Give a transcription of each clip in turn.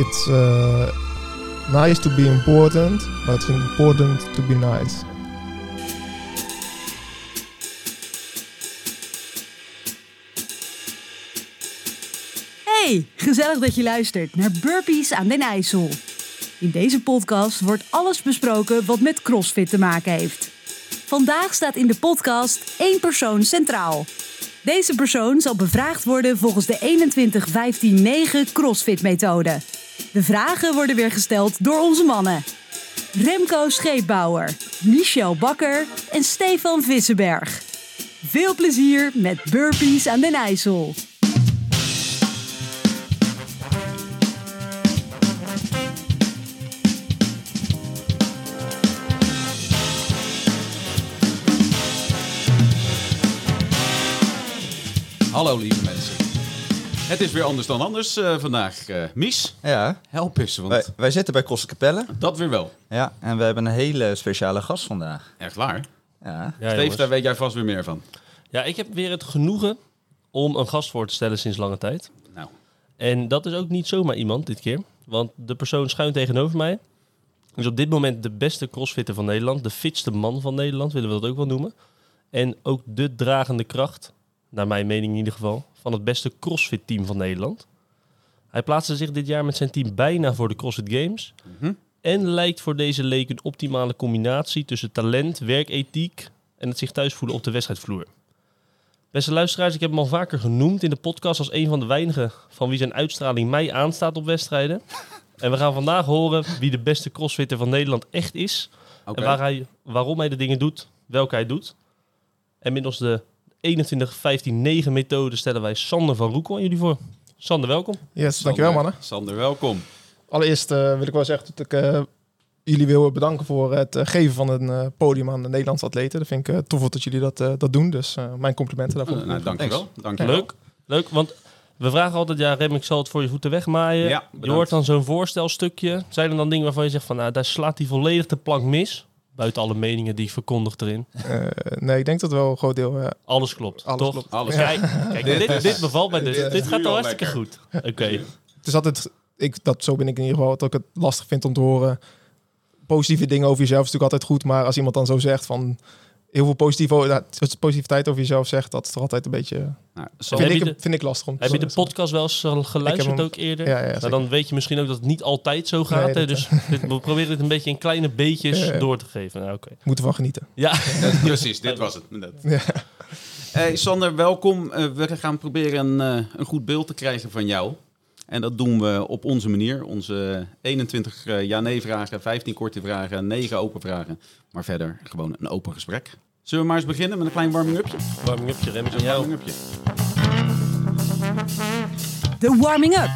it's uh, nice to be important, but it's important to be nice. Hey, gezellig dat je luistert naar Burpees aan den IJssel. In deze podcast wordt alles besproken wat met CrossFit te maken heeft. Vandaag staat in de podcast één persoon centraal. Deze persoon zal bevraagd worden volgens de 21-15-9 CrossFit-methode. De vragen worden weer gesteld door onze mannen. Remco Scheepbouwer, Michel Bakker en Stefan Vissenberg. Veel plezier met Burpees aan den IJssel. Hallo lieve mensen. Het is weer anders dan anders eh, vandaag. Eh, Mies, Ja, help eens, want wij, wij zitten bij Kosse Capelle. dat weer wel. Ja, en we hebben een hele speciale gast vandaag. Echt waar. Ja, Ja, jongens. daar weet jij vast weer meer van. ja, ik heb weer het genoegen om een gast voor te stellen sinds lange tijd. Nou, En dat is ook niet zomaar iemand dit keer. Want de persoon schuin tegenover mij is op dit moment de beste crossfitter van Nederland. De fitste man van Nederland, willen we dat ook wel noemen. En ook de dragende kracht, naar mijn mening in ieder geval, van het beste crossfit team van Nederland. Hij plaatste zich dit jaar met zijn team bijna voor de CrossFit Games. Mhm. En lijkt voor deze leek een optimale combinatie tussen talent, werkethiek en het zich thuis voelen op de wedstrijdvloer. Beste luisteraars, ik heb hem al vaker genoemd in de podcast als een van de weinigen van wie zijn uitstraling mij aanstaat op wedstrijden. En we gaan vandaag horen wie de beste crossfitter van Nederland echt is. En waar hij, waarom hij de dingen doet, welke hij doet. En middels de 21-15-9 methode stellen wij Sander van Roekel aan jullie voor. Sander, welkom. Yes, dankjewel mannen. Sander, welkom. Allereerst eh, wil ik wel zeggen dat ik eh, jullie wil bedanken voor het eh, geven van een eh, podium aan de Nederlandse atleten. Dat vind ik eh, tof dat jullie dat, eh, dat doen, dus eh, mijn complimenten daarvoor. Uh, nou, dankjewel. dankjewel. Leuk. Leuk, want we vragen altijd, ja Rem, ik zal het voor je voeten wegmaaien. Ja, je hoort dan zo'n voorstelstukje. Zijn er dan dingen waarvan je zegt van, nou, daar slaat hij volledig de plank mis? Buiten alle meningen die ik verkondig erin. Eh, nee, ik denk dat wel een groot deel... eh, Alles klopt, Alles toch? klopt. Alles. Kijk, kijk dit, dit bevalt mij dus. Dit gaat al hartstikke lekker. goed. Oké. het is altijd... Ik, dat, zo ben ik in ieder geval, dat ik het lastig vind om te horen. Positieve dingen over jezelf is natuurlijk altijd goed, maar als iemand dan zo zegt van... Heel veel positieve, ja, positiviteit over jezelf zegt, dat is toch altijd een beetje... Nou, Vind ik, de- vind ik lastig om te Heb je de podcast wel eens eh, geluisterd hem- ook eerder? Ja, ja, Nou, dan weet je misschien ook dat het niet altijd zo gaat. Nee, hè? dat- Dus dit, we proberen dit een beetje in kleine beetjes Ja, ja. door te geven. Nou, oké. Moeten we van genieten. Ja, precies, dit was het. Hey, Sander, welkom. Eh, we gaan proberen een, eh, een goed beeld te krijgen van jou. En dat doen we op onze manier. Onze 21 eh, ja-nee-vragen, 15 korte vragen, 9 open vragen. Maar verder gewoon een open gesprek. Zullen we maar eens beginnen met een klein warming-upje? warming upje, Rem, is aan Een jou. warming-upje. De warming up.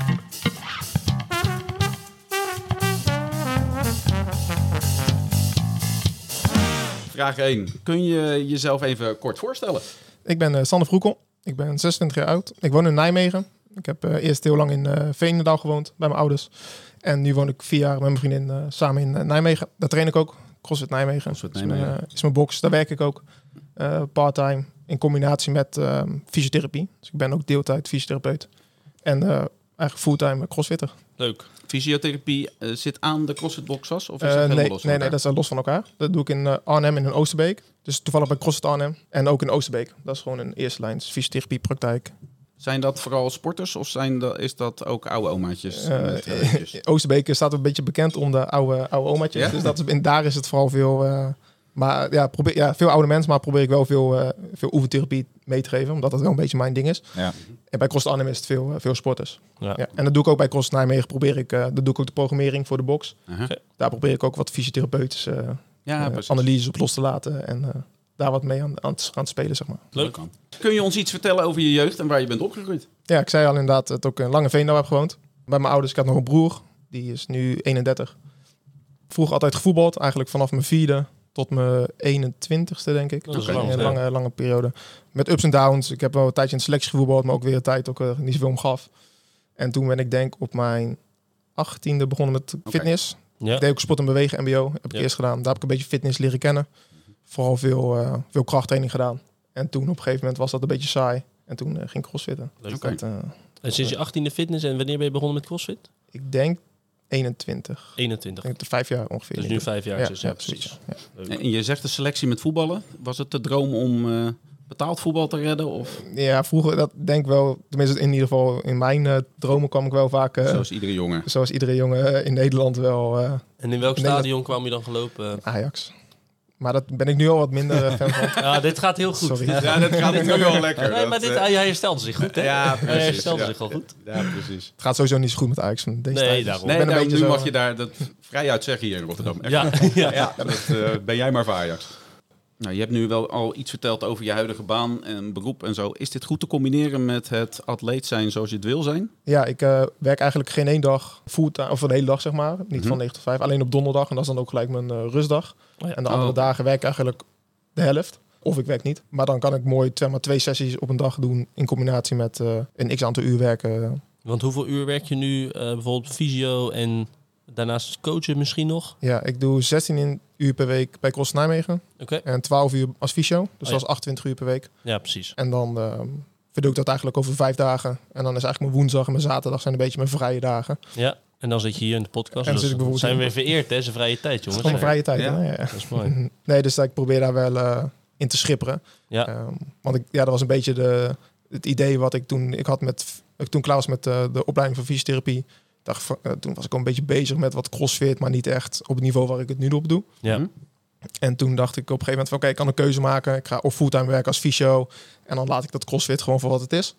Vraag 1. Kun je jezelf even kort voorstellen? Ik ben eh, Sander Vroekel. Ik ben 26 jaar oud. Ik woon in Nijmegen. Ik heb eh, eerst heel lang in eh Veenendaal gewoond bij mijn ouders. En nu woon ik vier jaar met mijn vriendin eh, samen in Nijmegen. Daar train ik ook. CrossFit Nijmegen. CrossFit Is mijn, is mijn box. Daar werk ik ook. part-time. In combinatie met ehm, fysiotherapie. Dus ik ben ook deeltijd fysiotherapeut. En eigenlijk fulltime crossfitter. Leuk. Fysiotherapie zit aan de CrossFit Box? Of is helemaal nee, los nee, nee, dat is los van elkaar. Dat doe ik in Arnhem en in Oosterbeek. Dus toevallig bij CrossFit Arnhem. En ook in Oosterbeek. Dat is gewoon een eerste lijns fysiotherapie praktijk. Zijn dat vooral sporters of zijn dat, is dat ook oude omaatjes? Eh, met? Oosterbeek staat een beetje bekend om de oude, oude omaatjes. Ja? Dus dat is, en daar is het vooral veel... eh, maar ja, probeer, ja, veel oude mensen, maar probeer ik wel veel, eh, veel oefentherapie mee te geven. Omdat dat wel een beetje mijn ding is. ja. En bij CrossFit Arnhem is het veel, veel sporters. Ja. Ja. En dat doe ik ook bij CrossFit Nijmegen. Probeer ik, eh dat doe ik ook de programmering voor de box. Daar probeer ik ook wat fysiotherapeutische eh, Ja, analyses op los te laten. En eh, daar wat mee aan, aan, aan te spelen, zeg maar. Leuk. Kun je ons iets vertellen over je jeugd en waar je bent opgegroeid? Ja, ik zei al inderdaad dat ik ook in Lange Veendal heb gewoond. Bij mijn ouders, ik had nog een broer. Die is nu 31. Vroeger altijd gevoetbald. Eigenlijk vanaf mijn vierde tot mijn 21ste, denk ik. Dat is een ja. lange, lange periode. Met ups en downs. Ik heb wel een tijdje in de selectie gevoetbald, maar ook weer een tijd ook er niet zoveel om gaf. En toen ben ik denk op mijn 18e begonnen met fitness. Ja. Ik deed ook sport en bewegen, mbo. Heb ik Ja. eerst gedaan. Daar heb ik een beetje fitness leren kennen. Vooral veel, eh, veel krachttraining gedaan. En toen op een gegeven moment was dat een beetje saai. En toen eh, ging ik crossfitten. Leuk. Dus dat, eh, En sinds je 18e fitness en wanneer ben je begonnen met CrossFit? ik denk 21. 21. Ik denk dat vijf jaar ongeveer. Dus nu vijf jaar. is, ja, ja, precies. Ja. En je zegt de selectie met voetballen. Was het de droom om eh, betaald voetbal te redden? Of Ja, vroeger, dat denk ik wel, tenminste in ieder geval in mijn dromen kwam ik wel vaak, zoals iedere jongen? zoals iedere jongen in Nederland wel, eh, En in welk stadion kwam je dan gelopen? Ajax. Maar dat ben ik nu al wat minder eh, fan van. Ja, dit gaat heel goed. Sorry. Ja, dat gaat nu wel lekker. Nee, maar dit, eh, hij herstelde zich goed, hè? Ja, Hij precies. herstelde ja. zich al goed. Ja, precies. Het gaat sowieso niet zo goed met Ajax van deze Nee, tijd. dus daarom. Nee, ben daarom, beetje nu zo- mag je daar dat vrij uit zeggen hier in Rotterdam. Echt. Ja, ja. Ja, dat eh, ben jij maar voor Ajax. Nou, je hebt nu wel al iets verteld over je huidige baan en beroep en zo. Is dit goed te combineren met het atleet zijn zoals je het wil zijn? Ja, ik eh, werk eigenlijk geen één dag fulltime, of een hele dag zeg maar. Niet Mhm. van 9 tot 5, alleen op donderdag. En dat is dan ook gelijk mijn eh, rustdag. Oh ja. En de Oh. andere dagen werk ik eigenlijk de helft. Of ik werk niet. Maar dan kan ik mooi zeg maar, twee sessies op een dag doen in combinatie met eh, een x aantal uur werken. Want hoeveel uur werk je nu eh, bijvoorbeeld fysio en daarnaast coachen misschien nog? Ja, ik doe 16 in- uur per week bij Cross Nijmegen. Oké. En 12 uur als fysio. Dus ja. dat is 28 uur per week. Ja, precies. En dan ehm verdeel ik dat eigenlijk over vijf dagen. En dan is eigenlijk mijn woensdag en mijn zaterdag zijn een beetje mijn vrije dagen. Ja, en dan zit je hier in de podcast. En dan Dus zit ik bijvoorbeeld zijn we weer vereerd, hè? Zijn vrije tijd, Het is jongens. gewoon vrije tijd. Ja, ja. Dat is mooi. Nee, dus ik probeer daar wel eh, in te schipperen. Ja. Ehm, want ik, ja, dat was een beetje de, het idee wat ik toen... Ik had met, ik toen klaar was met eh, de opleiding van fysiotherapie. Dacht, eh, toen was ik al een beetje bezig met wat crossfit, maar niet echt op het niveau waar ik het nu op doe. Ja. Hm? En toen dacht ik op een gegeven moment van oké, ik kan een keuze maken. Ik ga of fulltime werken als fysio en dan laat ik dat crossfit gewoon voor wat het is.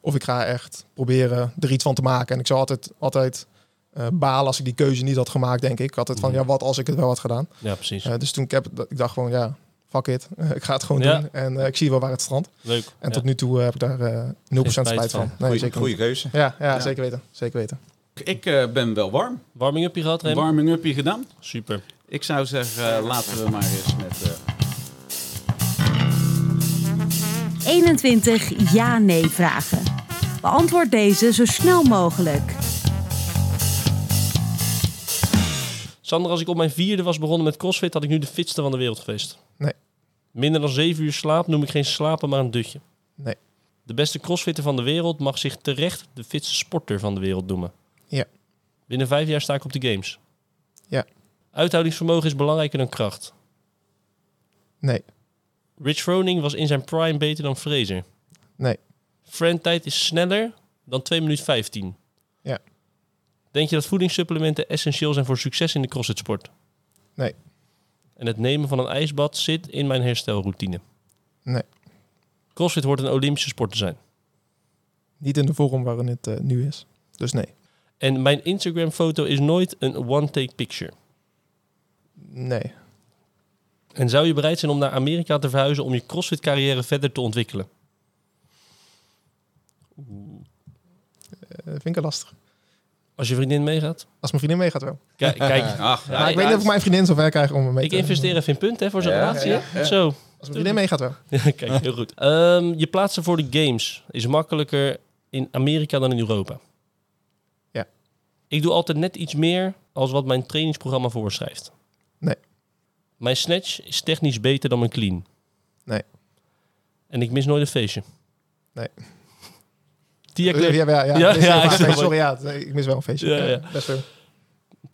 Of ik ga echt proberen er iets van te maken. En ik zou altijd, altijd eh, balen als ik die keuze niet had gemaakt, denk ik. Altijd van Mhm. ja, wat als ik het wel had gedaan. ja, precies. Eh, dus toen ik, heb, ik dacht gewoon ja, fuck it. Ik ga het gewoon Ja. doen. En eh, ik zie wel waar het strandt. Leuk. En Ja. tot nu toe heb ik daar eh 0% spijt spijt van. van. Nee, Goeie, zeker goeie keuze. Ja, ja, Ja. zeker weten. Zeker weten. Ik eh, ben wel warm. Warming up gehad, Rem? Warming-upje gedaan. Super. Ik zou zeggen, eh, laten we maar eens met... eh, 21 ja-nee vragen. Beantwoord deze zo snel mogelijk. Sander, als ik op mijn vierde was begonnen met crossfit, had ik nu de fitste van de wereld geweest. Nee. Minder dan zeven uur slaap noem ik geen slapen, maar een dutje. Nee. De beste crossfitter van de wereld mag zich terecht de fitste sporter van de wereld noemen. Ja. Binnen vijf jaar sta ik op de games. Ja. Uithoudingsvermogen is belangrijker dan kracht. Nee. Rich Froning was in zijn prime beter dan Fraser. Nee. Friend-tijd is sneller dan 2 minuten 15. Ja. Denk je dat voedingssupplementen essentieel zijn voor succes in de crossfit-sport? Nee. En het nemen van een ijsbad zit in mijn herstelroutine. Nee. Crossfit hoort een Olympische sport te zijn. Niet in de vorm waarin het eh, nu is. Dus nee. En mijn Instagram-foto is nooit een one-take picture. Nee. En zou je bereid zijn om naar Amerika te verhuizen om je crossfit-carrière verder te ontwikkelen? Eh, vind ik het lastig. Als je vriendin meegaat? Als mijn vriendin meegaat wel. Kijk, kijk ach, Ja, maar ik weet niet of mijn vriendin zover krijgt om me mee ik te... investeer even in punten hè, voor zo'n Ja, relatie. Zo. Als mijn vriendin meegaat wel. Kijk, heel goed. Ehm, je plaatsen voor de games is makkelijker in Amerika dan in Europa. Ik doe altijd net iets meer als wat mijn trainingsprogramma voorschrijft. Nee. Mijn snatch is technisch beter dan mijn clean. Nee. En ik mis nooit een feestje. Nee. Tia, Ja, ja, ja, ja, Ja, ik Nee, sorry, ja, ik mis wel een feestje. Ja, Ja. Best veel.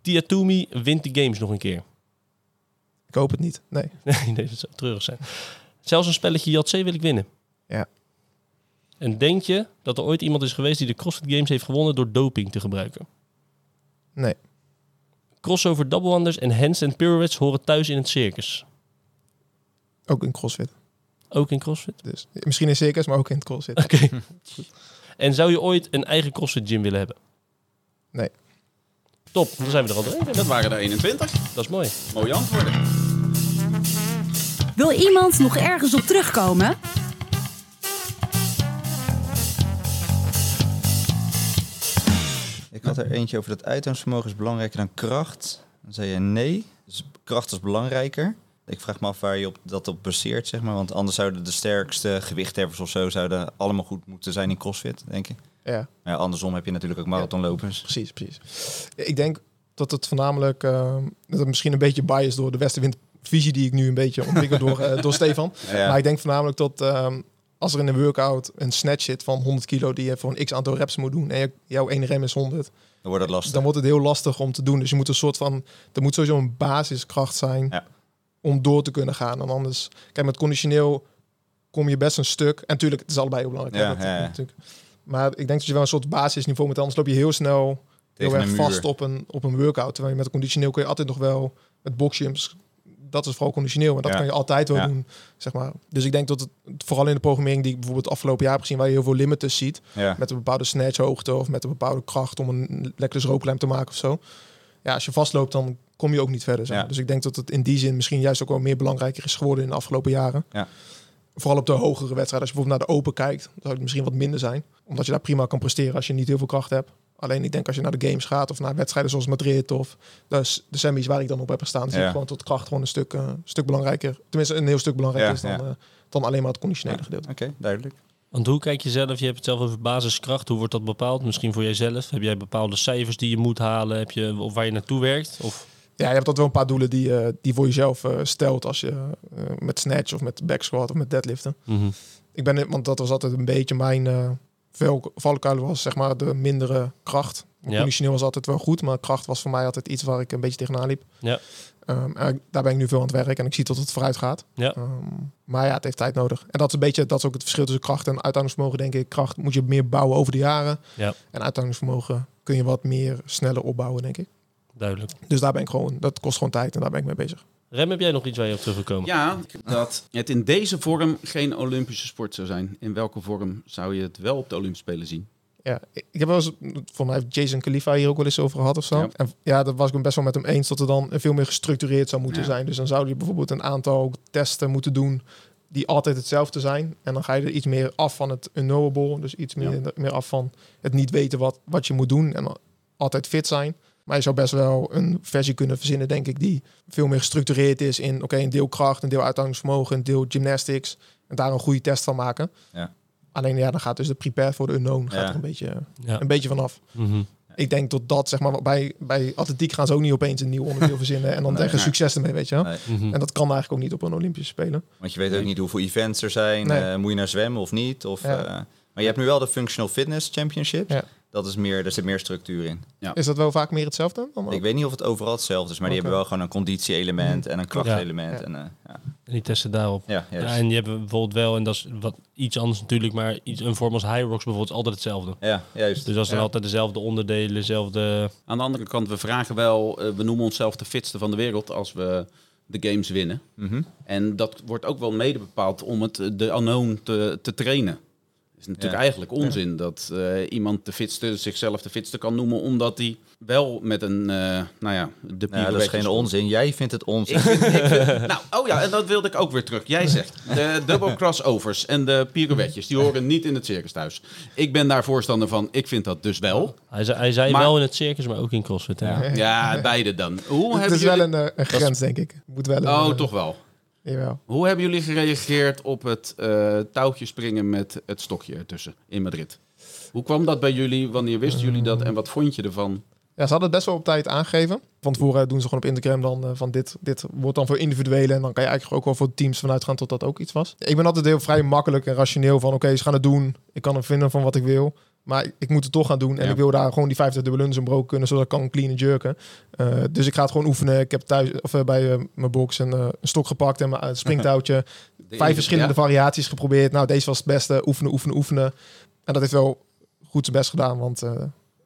Tia Toomey wint de games nog een keer. Ik hoop het niet. Nee. Nee, nee, dat zou treurig zijn. Zelfs een spelletje JC wil ik winnen. Ja. En denk je dat er ooit iemand is geweest die de CrossFit Games heeft gewonnen door doping te gebruiken? Nee. Crossover double unders en handstand pirouettes horen thuis in het circus. Ook in CrossFit. Ook in CrossFit? Dus misschien in circus, maar ook in het CrossFit. Oké. En zou je ooit een eigen CrossFit gym willen hebben? Nee. Top, dan zijn we er al doorheen. dat waren er 21. Dat is mooi. Mooie antwoorden. Wil iemand nog ergens op terugkomen? Ik had er eentje over dat uithoudingsvermogen is belangrijker dan kracht. Dan zei je nee, dus kracht is belangrijker. Ik vraag me af waar je op, dat op baseert, zeg maar. Want anders zouden de sterkste gewichtheffers of zo... zouden allemaal goed moeten zijn in crossfit, denk ik. Ja, Maar ja, andersom heb je natuurlijk ook marathonlopers. precies, precies. Ik denk dat het voornamelijk... eh, dat het misschien een beetje biased door de westenwindvisie die ik nu een beetje ontwikkel door, eh, door Stefan. Ja. Maar ik denk voornamelijk dat ehm, als er in een workout een snatch zit van 100 kilo die je voor een x aantal reps moet doen en je- jouw ene rem is 100, Dan wordt het lastig. dan wordt het heel lastig om te doen. Dus je moet een soort van, er moet sowieso een basiskracht zijn Ja. om door te kunnen gaan. En anders, kijk, met conditioneel kom je best een stuk. En natuurlijk, het is allebei heel belangrijk. hè, Ja, dat-. Maar ik denk dat je wel een soort basisniveau moet. Anders loop je heel snel heel erg vast op een, op een workout. Terwijl je met een conditioneel kun je altijd nog wel met boxjumps. Dat is vooral conditioneel. En dat Ja. kan je altijd wel Ja. doen, zeg maar. Dus ik denk dat het vooral in de programmering die ik bijvoorbeeld het afgelopen jaar heb gezien, waar je heel veel limiters ziet, Ja. met een bepaalde snatchhoogte of met een bepaalde kracht om een lekkere strooplijm te maken of zo. Ja, als je vastloopt, dan kom je ook niet verder. Zeg. maar. Dus ik denk dat het in die zin misschien juist ook wel meer belangrijker is geworden in de afgelopen jaren. Ja. Vooral op de hogere wedstrijden. Als je bijvoorbeeld naar de Open kijkt, dan zou het misschien wat minder zijn. Omdat je daar prima kan presteren als je niet heel veel kracht hebt. Alleen ik denk als je naar de games gaat of naar wedstrijden zoals Madrid of de, de semis waar ik dan op heb gestaan, zie Ja. ik gewoon tot kracht gewoon een stuk, eh, stuk belangrijker. Tenminste, een heel stuk belangrijker Ja, is dan, ja. eh, dan alleen maar het conditionele Ja. gedeelte. Oké, duidelijk. Want hoe kijk je zelf? Je hebt het zelf over basiskracht. Hoe wordt dat bepaald? Misschien voor jezelf. Heb jij bepaalde cijfers die je moet halen? Heb je, of waar je naartoe werkt? Of, Ja, je hebt dat wel een paar doelen die, eh, die voor jezelf stelt als je eh, met snatch of met back squat of met deadliften. Mhm. Ik ben, want dat was altijd een beetje mijn uh, valkuil was zeg maar de mindere kracht. Ja. Conditioneel was altijd wel goed, maar kracht was voor mij altijd iets waar ik een beetje tegenaan liep. Ja. Ehm, daar ben ik nu veel aan het werk en ik zie dat het vooruit gaat. Ja. Ehm, maar ja, het heeft tijd nodig. En dat is een beetje, dat is ook het verschil tussen kracht en uithoudingsvermogen, denk ik. Kracht moet je meer bouwen over de jaren. Ja. En uithoudingsvermogen kun je wat meer sneller opbouwen, denk ik. Duidelijk. Dus daar ben ik gewoon, dat kost gewoon tijd en daar ben ik mee bezig. Rem, heb jij nog iets waar je op terug wil komen? Ja, dat het in deze vorm geen Olympische sport zou zijn. In welke vorm zou je het wel op de Olympische Spelen zien? Ja, ik heb wel eens, voor mij heeft Jason Khalifa hier ook wel eens over gehad of zo. Ja. En ja, dat was ik best wel met hem eens dat er dan veel meer gestructureerd zou moeten Ja. zijn. Dus dan zou je bijvoorbeeld een aantal testen moeten doen die altijd hetzelfde zijn. En dan ga je er iets meer af van het unknowable. Dus iets meer, meer af van het niet weten wat, wat je moet doen. En altijd fit zijn. Maar je zou best wel een versie kunnen verzinnen, denk ik, die veel meer gestructureerd is in, oké, een deel kracht, een deel uithoudingsvermogen, een deel gymnastics. En daar een goede test van maken. Ja. Alleen ja, dan gaat dus de prepare voor de unknown gaat Ja. er een beetje, Ja. een beetje vanaf. Mhm. Ik denk tot dat, zeg maar, bij, bij atletiek gaan ze ook niet opeens een nieuw onderdeel verzinnen en dan Nee, nee. succes ermee, weet je wel. Nee. Mhm. En dat kan eigenlijk ook niet op een Olympische Spelen. Want je weet ook niet hoeveel events er zijn. Nee. eh, moet je naar zwemmen of niet? Of, Ja. eh, maar je hebt nu wel de Functional Fitness Championship. Ja. Dat is meer, er zit meer structuur in. Is dat wel vaak meer hetzelfde? Dan Ik weet niet of het overal hetzelfde is, maar die hebben wel gewoon een conditie-element en een krachtelement. Ja. En, eh, ja. En die testen daarop. Ja, juist. Ja, en je hebt bijvoorbeeld wel, en dat is wat iets anders natuurlijk, maar iets, een vorm als High Rocks bijvoorbeeld is altijd hetzelfde. ja, juist. Dus dat zijn Ja. altijd dezelfde onderdelen, dezelfde... Aan de andere kant, we vragen wel, eh, we noemen onszelf de fitste van de wereld als we de games winnen. Mhm. En dat wordt ook wel mede bepaald om het, eh, de unknown te, te trainen. Het is natuurlijk Ja. eigenlijk onzin dat eh, iemand de fitste, zichzelf de fitste kan noemen, omdat hij wel met een, eh, nou ja, de Ja, dat is geen onzin. Jij vindt het onzin. Ik vind, ik vind- nou, oh ja, en dat wilde ik ook weer terug. Jij zegt, de double crossovers en de pirouetjes, die horen niet in het circus thuis. Ik ben daar voorstander van, ik vind dat dus wel. Hij zei, hij zei Maar- wel in het circus, maar ook in CrossFit. hè? Ja. Ja, beide dan. Hoe Het is wel een, eh, een grens, denk ik. Moet wel een, Oh, toch wel. Jawel. Hoe hebben jullie gereageerd op het eh, touwtje springen met het stokje ertussen in Madrid? Hoe kwam dat bij jullie? Wanneer wisten jullie dat? En wat vond je ervan? Ja, ze hadden het best wel op tijd aangegeven. Van tevoren doen ze gewoon op Instagram dan eh, van dit, dit wordt dan voor individuele. En dan kan je eigenlijk ook wel voor teams vanuit gaan tot dat ook iets was. Ik ben altijd heel vrij makkelijk en rationeel van oké, ze gaan het doen. Ik kan er vinden van wat ik wil. Maar ik moet het toch gaan doen. En Ja. ik wil daar gewoon die 50 dubbele in broek kunnen, zodat ik kan clean en jerken. Eh, dus ik ga het gewoon oefenen. Ik heb thuis of eh, bij eh, mijn box een, een stok gepakt en mijn springtouwtje. De- Vijf verschillende Ja? variaties geprobeerd. Nou, deze was het beste. Oefenen, oefenen, oefenen. En dat heeft wel goed zijn best gedaan, want eh,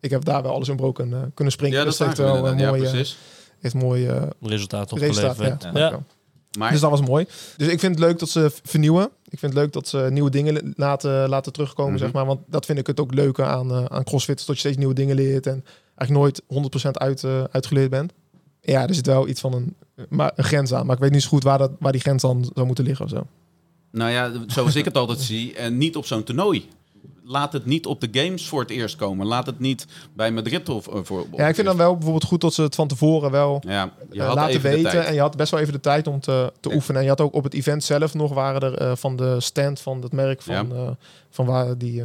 ik heb daar wel alles in broken kunnen springen. Ja, dat dus het zagen heeft we wel een inderdaad. Ja, mooie, precies. heeft mooi Resultaat resultaat. opgeleverd. Ja. Maar Dus dat was mooi. Dus ik vind het leuk dat ze vernieuwen. Ik vind het leuk dat ze nieuwe dingen laten, laten terugkomen, Mhm. zeg maar. Want dat vind ik het ook leuke aan, eh, aan CrossFit. Dat je steeds nieuwe dingen leert en eigenlijk nooit 100% uit, eh, uitgeleerd bent. Ja, er zit wel iets van een, maar een grens aan. Maar ik weet niet zo goed waar, dat, waar die grens dan zou moeten liggen of zo. nou ja, zoals ik het altijd zie, en niet op zo'n toernooi. Laat het niet op de games voor het eerst komen. Laat het niet bij Madrid of eh, voor. Ja, ik vind dan wel bijvoorbeeld goed dat ze het van tevoren wel Ja, je eh, had laten weten. En je had best wel even de tijd om te, te Ja. oefenen. En je had ook op het event zelf nog waren er eh, van de stand van het merk van, Ja. eh, van waar die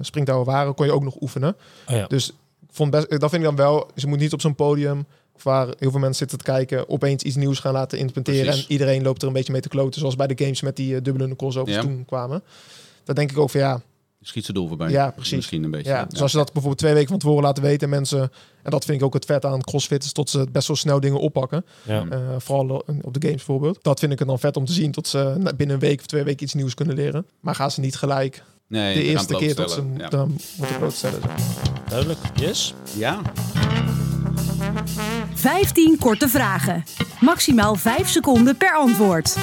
springtouwen waren, kon je ook nog oefenen. Oh ja. Dus ik vond best, dat vind ik dan wel. Ze moet niet op zo'n podium waar heel veel mensen zitten te kijken, opeens iets nieuws gaan laten implementeren. Precies. En iedereen loopt er een beetje mee te kloten. Zoals bij de games met die dubbele crossovers Ja. toen kwamen. Dat denk ik ook van ja. Schiet ze doel voorbij. Ja, precies. Misschien een beetje. Ja, dus als je dat bijvoorbeeld twee weken van tevoren laten weten, mensen, en dat vind ik ook het vet aan crossfit, is tot ze best wel snel dingen oppakken. Ja. Eh, vooral op de games bijvoorbeeld. Dat vind ik het dan vet om te zien, tot ze binnen een week of twee weken iets nieuws kunnen leren. Maar gaan ze niet gelijk Nee, de eerste keer tot ze. Ja. dan moeten blootstellen. Duidelijk. Yes. Ja. 15 korte vragen. Maximaal 5 seconden per antwoord.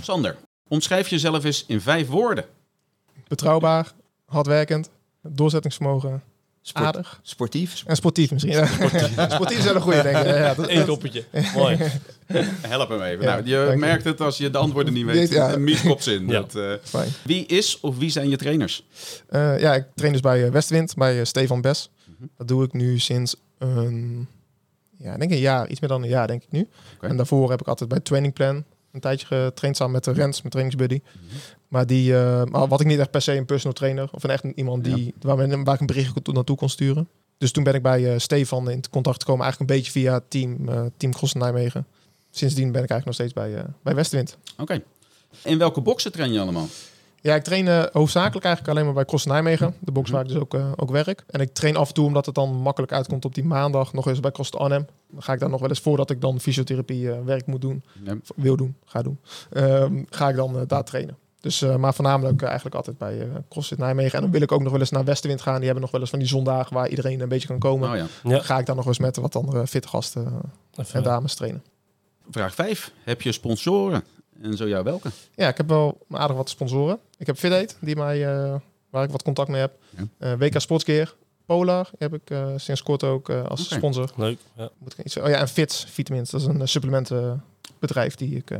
Sander, omschrijf jezelf eens in vijf woorden. Betrouwbaar, hardwerkend, doorzettingsvermogen, Sport- aardig Sportief. en sportief misschien. Sportief is wel een goede denk ik. Ja, dat, Eén koppetje. Mooi. Help hem even. Ja, nou, je merkt het als je de antwoorden niet weet. Ja. Ze in. Ja. Dat, eh, Fijn. wie is of wie zijn je trainers? Eh, ja, ik train dus bij eh, Westwind, bij Stefan Bes. Mhm. Dat doe ik nu sinds een, ja, ik denk een jaar, iets meer dan een jaar denk ik nu. En daarvoor heb ik altijd bij Training Plan een tijdje getraind samen met de Rens, mijn trainingsbuddy. Mhm. Maar die, eh, maar wat ik niet echt per se een personal trainer of een echt iemand die, waar, men- waar ik een bericht naartoe kon sturen. Dus toen ben ik bij eh, Stefan in contact gekomen, eigenlijk een beetje via team, eh team Cross Nijmegen. Sindsdien ben ik eigenlijk nog steeds bij, bij Westwind. Oké. In welke boxen train je allemaal? Ja, ik train eh, hoofdzakelijk eigenlijk alleen maar bij Cross Nijmegen. De box waar ik dus ook, eh, ook werk. En ik train af en toe, omdat het dan makkelijk uitkomt op die maandag, nog eens bij Cross Arnhem. Dan ga ik daar nog wel eens voordat ik dan fysiotherapie eh, werk moet doen, wil doen, ga doen, ehm, ga ik dan daar trainen. Dus, eh, maar voornamelijk eigenlijk altijd bij eh CrossFit Nijmegen. En dan wil ik ook nog wel eens naar Westenwind gaan. Die hebben nog wel eens van die zondagen waar iedereen een beetje kan komen. Oh ja. Ja. Dan ga ik daar nog eens met wat andere fitte gasten en dames trainen. Vraag 5. Heb je sponsoren? En zo ja, welke? Ja, ik heb wel aardig wat sponsoren. Ik heb FitAid, die mij, eh, waar ik wat contact mee heb. Ja. Eh, WK Sportsgear. Polar heb ik eh, sinds kort ook eh, als sponsor. Leuk. Ja. Moet ik iets, oh ja, en Fits Vitamins. Dat is een supplementenbedrijf die ik, eh,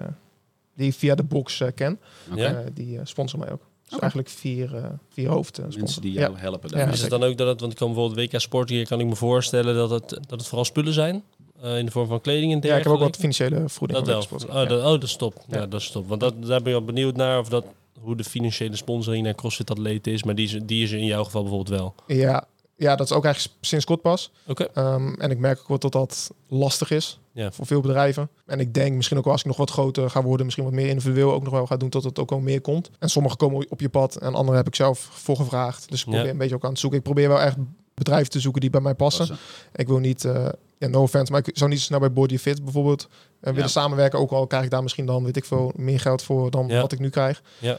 die via de box ken. Eh, die sponsor mij ook. Dus eigenlijk vier, vier hoofdsponsors. Mensen die ja. jou helpen. Ja. Is het dan ook dat het, want ik kan bijvoorbeeld WK Sportgear, kan ik me voorstellen dat het, dat het vooral spullen zijn? Eh, in de vorm van kleding en ja, ik heb ook wat dergelijke? financiële voeding. Dat wel. Oh, dat, oh, dat is top. Ja. Ja. dat is top. Want dat, daar ben ik wel benieuwd naar of dat, hoe de financiële sponsoring naar CrossFit atleten is. Maar die is, die is er in jouw geval bijvoorbeeld wel. ja. ja, dat is ook eigenlijk sinds kort pas. Oké. Ehm, en ik merk ook wel dat dat lastig is Ja. voor veel bedrijven. En ik denk misschien ook wel als ik nog wat groter ga worden, misschien wat meer individueel ook nog wel ga doen, dat het ook wel meer komt. En sommige komen op je pad en andere heb ik zelf voor gevraagd. Dus ik probeer Ja. een beetje ook aan het zoeken. Ik probeer wel echt bedrijven te zoeken die bij mij passen. Passen. Ik wil niet, eh, ja, no offense, maar ik zou niet zo snel bij Body Fit bijvoorbeeld eh, willen Ja. samenwerken. Ook al krijg ik daar misschien dan, weet ik veel, meer geld voor dan Ja. wat ik nu krijg. Ja.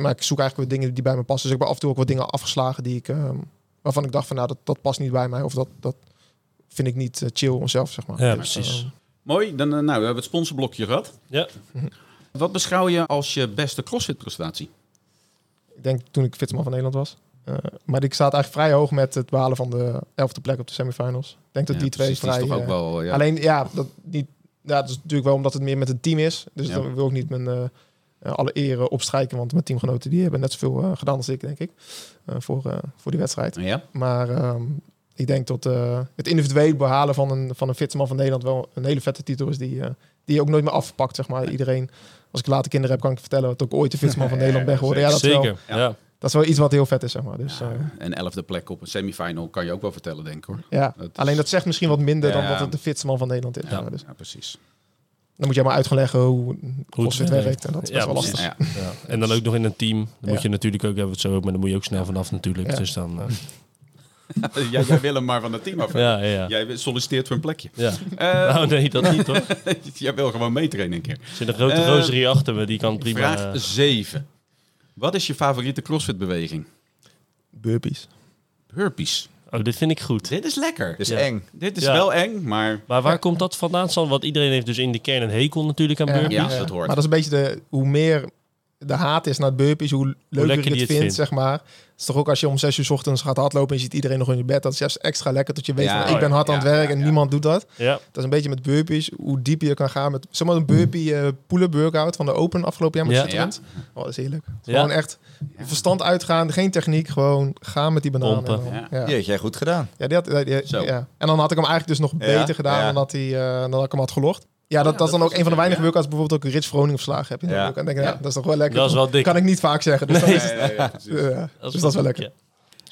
Maar ik zoek eigenlijk wat dingen die bij me passen. Dus ik heb af en toe ook wat dingen afgeslagen die ik, ehm, waarvan ik dacht van, nou, dat, dat past niet bij mij. Of dat, dat vind ik niet eh, chill om zelf, zeg maar. Ja, Dus, precies. ehm, Mooi. Dan, eh, nou, we hebben het sponsorblokje gehad. Ja. Wat beschouw je als je beste CrossFit prestatie? ik denk toen ik fitman van Nederland was. Eh, maar ik staat eigenlijk vrij hoog met het behalen van de elfde plek op de semifinals. Ik denk dat Ja, die twee precies, die vrij... is toch ook eh, wel, ja. Alleen ja, dat, niet, ja, dat is natuurlijk wel omdat het meer met een team is. Dus Ja. dan wil ik niet mijn eh, alle eren opstrijken. Want mijn teamgenoten die hebben net zoveel gedaan als ik, denk ik. eh, voor, eh, voor die wedstrijd. Ja? Maar ehm, ik denk dat eh, het individueel behalen van een, van een van Nederland wel een hele vette titel is. Die, die je ook nooit meer afpakt, zeg maar. Iedereen, als ik later kinderen heb, kan ik vertellen dat ik ooit de fitman van Ja, Nederland ben geworden. Ja, dat wel, Zeker. Ja. Dat is wel iets wat heel vet is, zeg maar. Dus, Ja, eh, een elfde plek op een semifinal kan je ook wel vertellen, denk ik hoor. ja. Het is- Alleen dat zegt misschien wat minder Ja. dan dat het de fitste man van Nederland is. Ja, dus ja, precies. dan moet je maar uit gaan leggen hoe CrossFit werkt. werkt. En dat is Ja, best wel lastig. Ja. Ja. En dan ook nog in een team. Dan Ja. moet je natuurlijk ook, hebben het zo ook, maar dan moet je ook snel vanaf natuurlijk. Ja. Dus dan, eh, jij, jij wil hem maar van het team af. ja, ja. Jij solliciteert voor een plekje. ja. Eh, Nou, nee, dat niet hoor. jij wil gewoon meetrainen een keer. Er zit een grote rozerie achter me, die kan prima... Vraag eh, 7. Wat is je favoriete CrossFit beweging? Burpees. Burpees. oh, dit vind ik goed. Dit is lekker. Het is Ja. eng. Dit is Ja. wel eng, maar Maar waar komt dat vandaan, San? Want iedereen heeft dus in de kern een hekel natuurlijk aan burpees. Ja, dat hoort. Maar dat is een beetje de, hoe meer de haat is naar het burpees, hoe leuker lekker je die het het vindt, vindt. zeg maar. Het is toch ook als je om zes uur 's ochtends gaat hardlopen en je ziet iedereen nog in je bed. Dat is juist extra lekker dat je weet Ja, van oh ik ben ja, hard aan het werk ja, en ja. niemand doet dat. Ja. Dat is een beetje met burpees, hoe dieper je kan gaan met zeg maar een burpee pull-up workout van de Open afgelopen jaar met Ja. Oh, dat is heerlijk. Ja. Gewoon echt verstand uitgaan, geen techniek, gewoon gaan met die bananen. Pompen. Ja. Jij goed gedaan. Ja, die had, die- die- Zo. ja. En dan had ik hem eigenlijk dus nog Ja, beter gedaan ja. dan, dat hij, eh, dan dat ik hem had gelogd. Ja, dat, ja, dat is dan dat ook een van de weinige ja. workouts bijvoorbeeld ook Rich Vroning verslagen heb. Je Ja. dan denk ik, ja. Ja. dat is toch wel lekker. Dat is wel dik. Kan ik niet vaak zeggen. Dus, dan is ja. dus dat is wel lekker.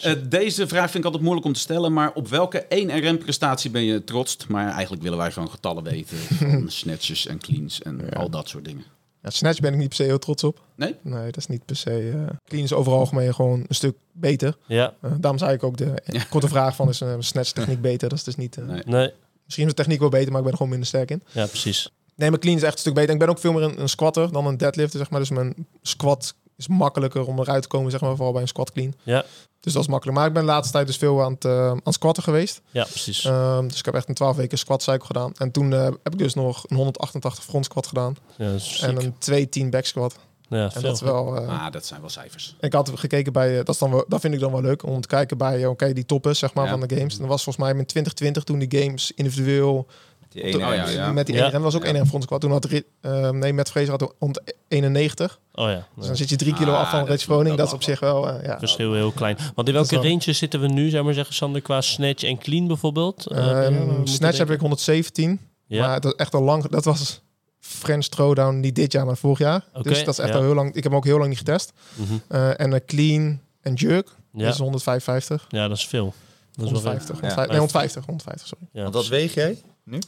Eh, deze vraag vind ik altijd moeilijk om te stellen, maar op welke 1 RM-prestatie ben je trots? Maar eigenlijk willen wij gewoon getallen weten van snatches en cleans en al dat soort dingen. Ja, snatch ben ik niet per se heel trots op. Nee? Nee, dat is niet per se... eh clean is overal algemeen gewoon een stuk beter. Ja, Eh, daarom zei ik ook de Ja. korte vraag van... is een snatch techniek beter? Dat is dus niet... Nee. nee. Misschien is de techniek wel beter, maar ik ben er gewoon minder sterk in. Ja, precies. Nee, mijn clean is echt een stuk beter. Ik ben ook veel meer een, een squatter dan een deadlifter, zeg maar. Dus mijn squat is makkelijker om eruit te komen, zeg maar, vooral bij een squat clean. Ja. Dus dat is makkelijk. Maar ik ben de laatste tijd dus veel aan het, eh, aan het squatten geweest. Ja, precies. Ehm, dus ik heb echt een 12 weken squat cycle gedaan. En toen eh, heb ik dus nog een 188 front squat gedaan. ja. En een 210 back squat. Ja, En dat is wel... eh, Ah, dat zijn wel cijfers. Ik had gekeken bij, eh, dat, is dan wel, dat vind ik dan wel leuk, om te kijken bij, eh, oké, die toppers, zeg maar, Ja. van de games. En dat was volgens mij in 2020 toen die games individueel Die Op ene Oh, ja, ja. Met die Ja. rem was ook Ja. één rem front squat. Toen had eh, nee, met Fraser had 191. Oh ja, Dus ja. dan zit je drie kilo Ah, af van is- Froning. dat is op zich wel, eh, ja. verschil heel klein. Want in welke wel- ranges zitten we nu, zou maar zeggen, Sander, qua snatch en clean bijvoorbeeld? Eh, Ehm, snatch heb ik 117. Ja, Maar dat is echt al lang. Dat was French Throwdown niet dit jaar, maar vorig jaar. Dus dat is echt ja. al heel lang. Ik heb hem ook heel lang niet getest. mhm. Eh, en een clean en jerk ja. is 155. ja, dat is veel. Dat is wel veel. 150. Ja. 150 nee, 150. 150, sorry. Ja, Want wat weeg jij nu?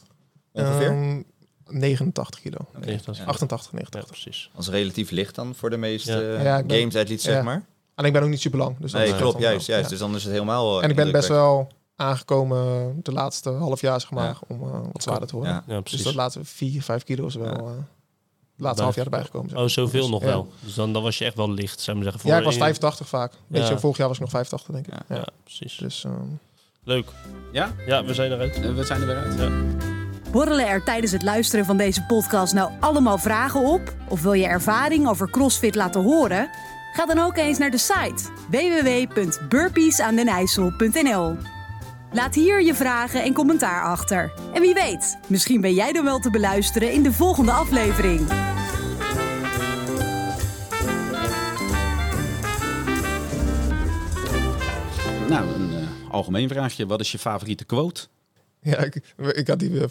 Ongeveer? Ehm, 89 kilo. Oké. Nee, dat is- Ja. 88, Ja, 89. precies. Dat is relatief licht dan voor de meeste Ja. Ja, ik ben- games athletes, zeg ja. maar. En ik ben ook niet super lang. Dus dat Nee, is klopt, dan juist, juist. ja. Dus dan is het helemaal eh, En ik ben best wel aangekomen de laatste half jaar, zeg maar, Ja. om eh, wat zwaarder te worden. Ja. Ja, Dus dat laatste 4, 5 kilo is wel Ja. eh het laatste half jaar erbij gekomen. zeg Oh, zoveel Dus, nog ja. wel. Dus dan, dan was je echt wel licht, zou ik maar zeggen. Ja, ik Voor was een- 85 vaak. Weet Ja. je, vorig jaar was ik nog 85, denk ik. Ja. Ja. Ja, precies. Dus ehm, Leuk. Ja? Ja, we zijn eruit. Eh, We zijn er weer uit. Ja. Borrelen er tijdens het luisteren van deze podcast nou allemaal vragen op? Of wil je ervaring over CrossFit laten horen? Ga dan ook eens naar de site www.burpeesaandenijssel.nl. Laat hier je vragen en commentaar achter. En wie weet, misschien ben jij dan wel te beluisteren in de volgende aflevering. Nou, een eh, algemeen vraagje. Wat is je favoriete quote? ja, ik, ik had die eh,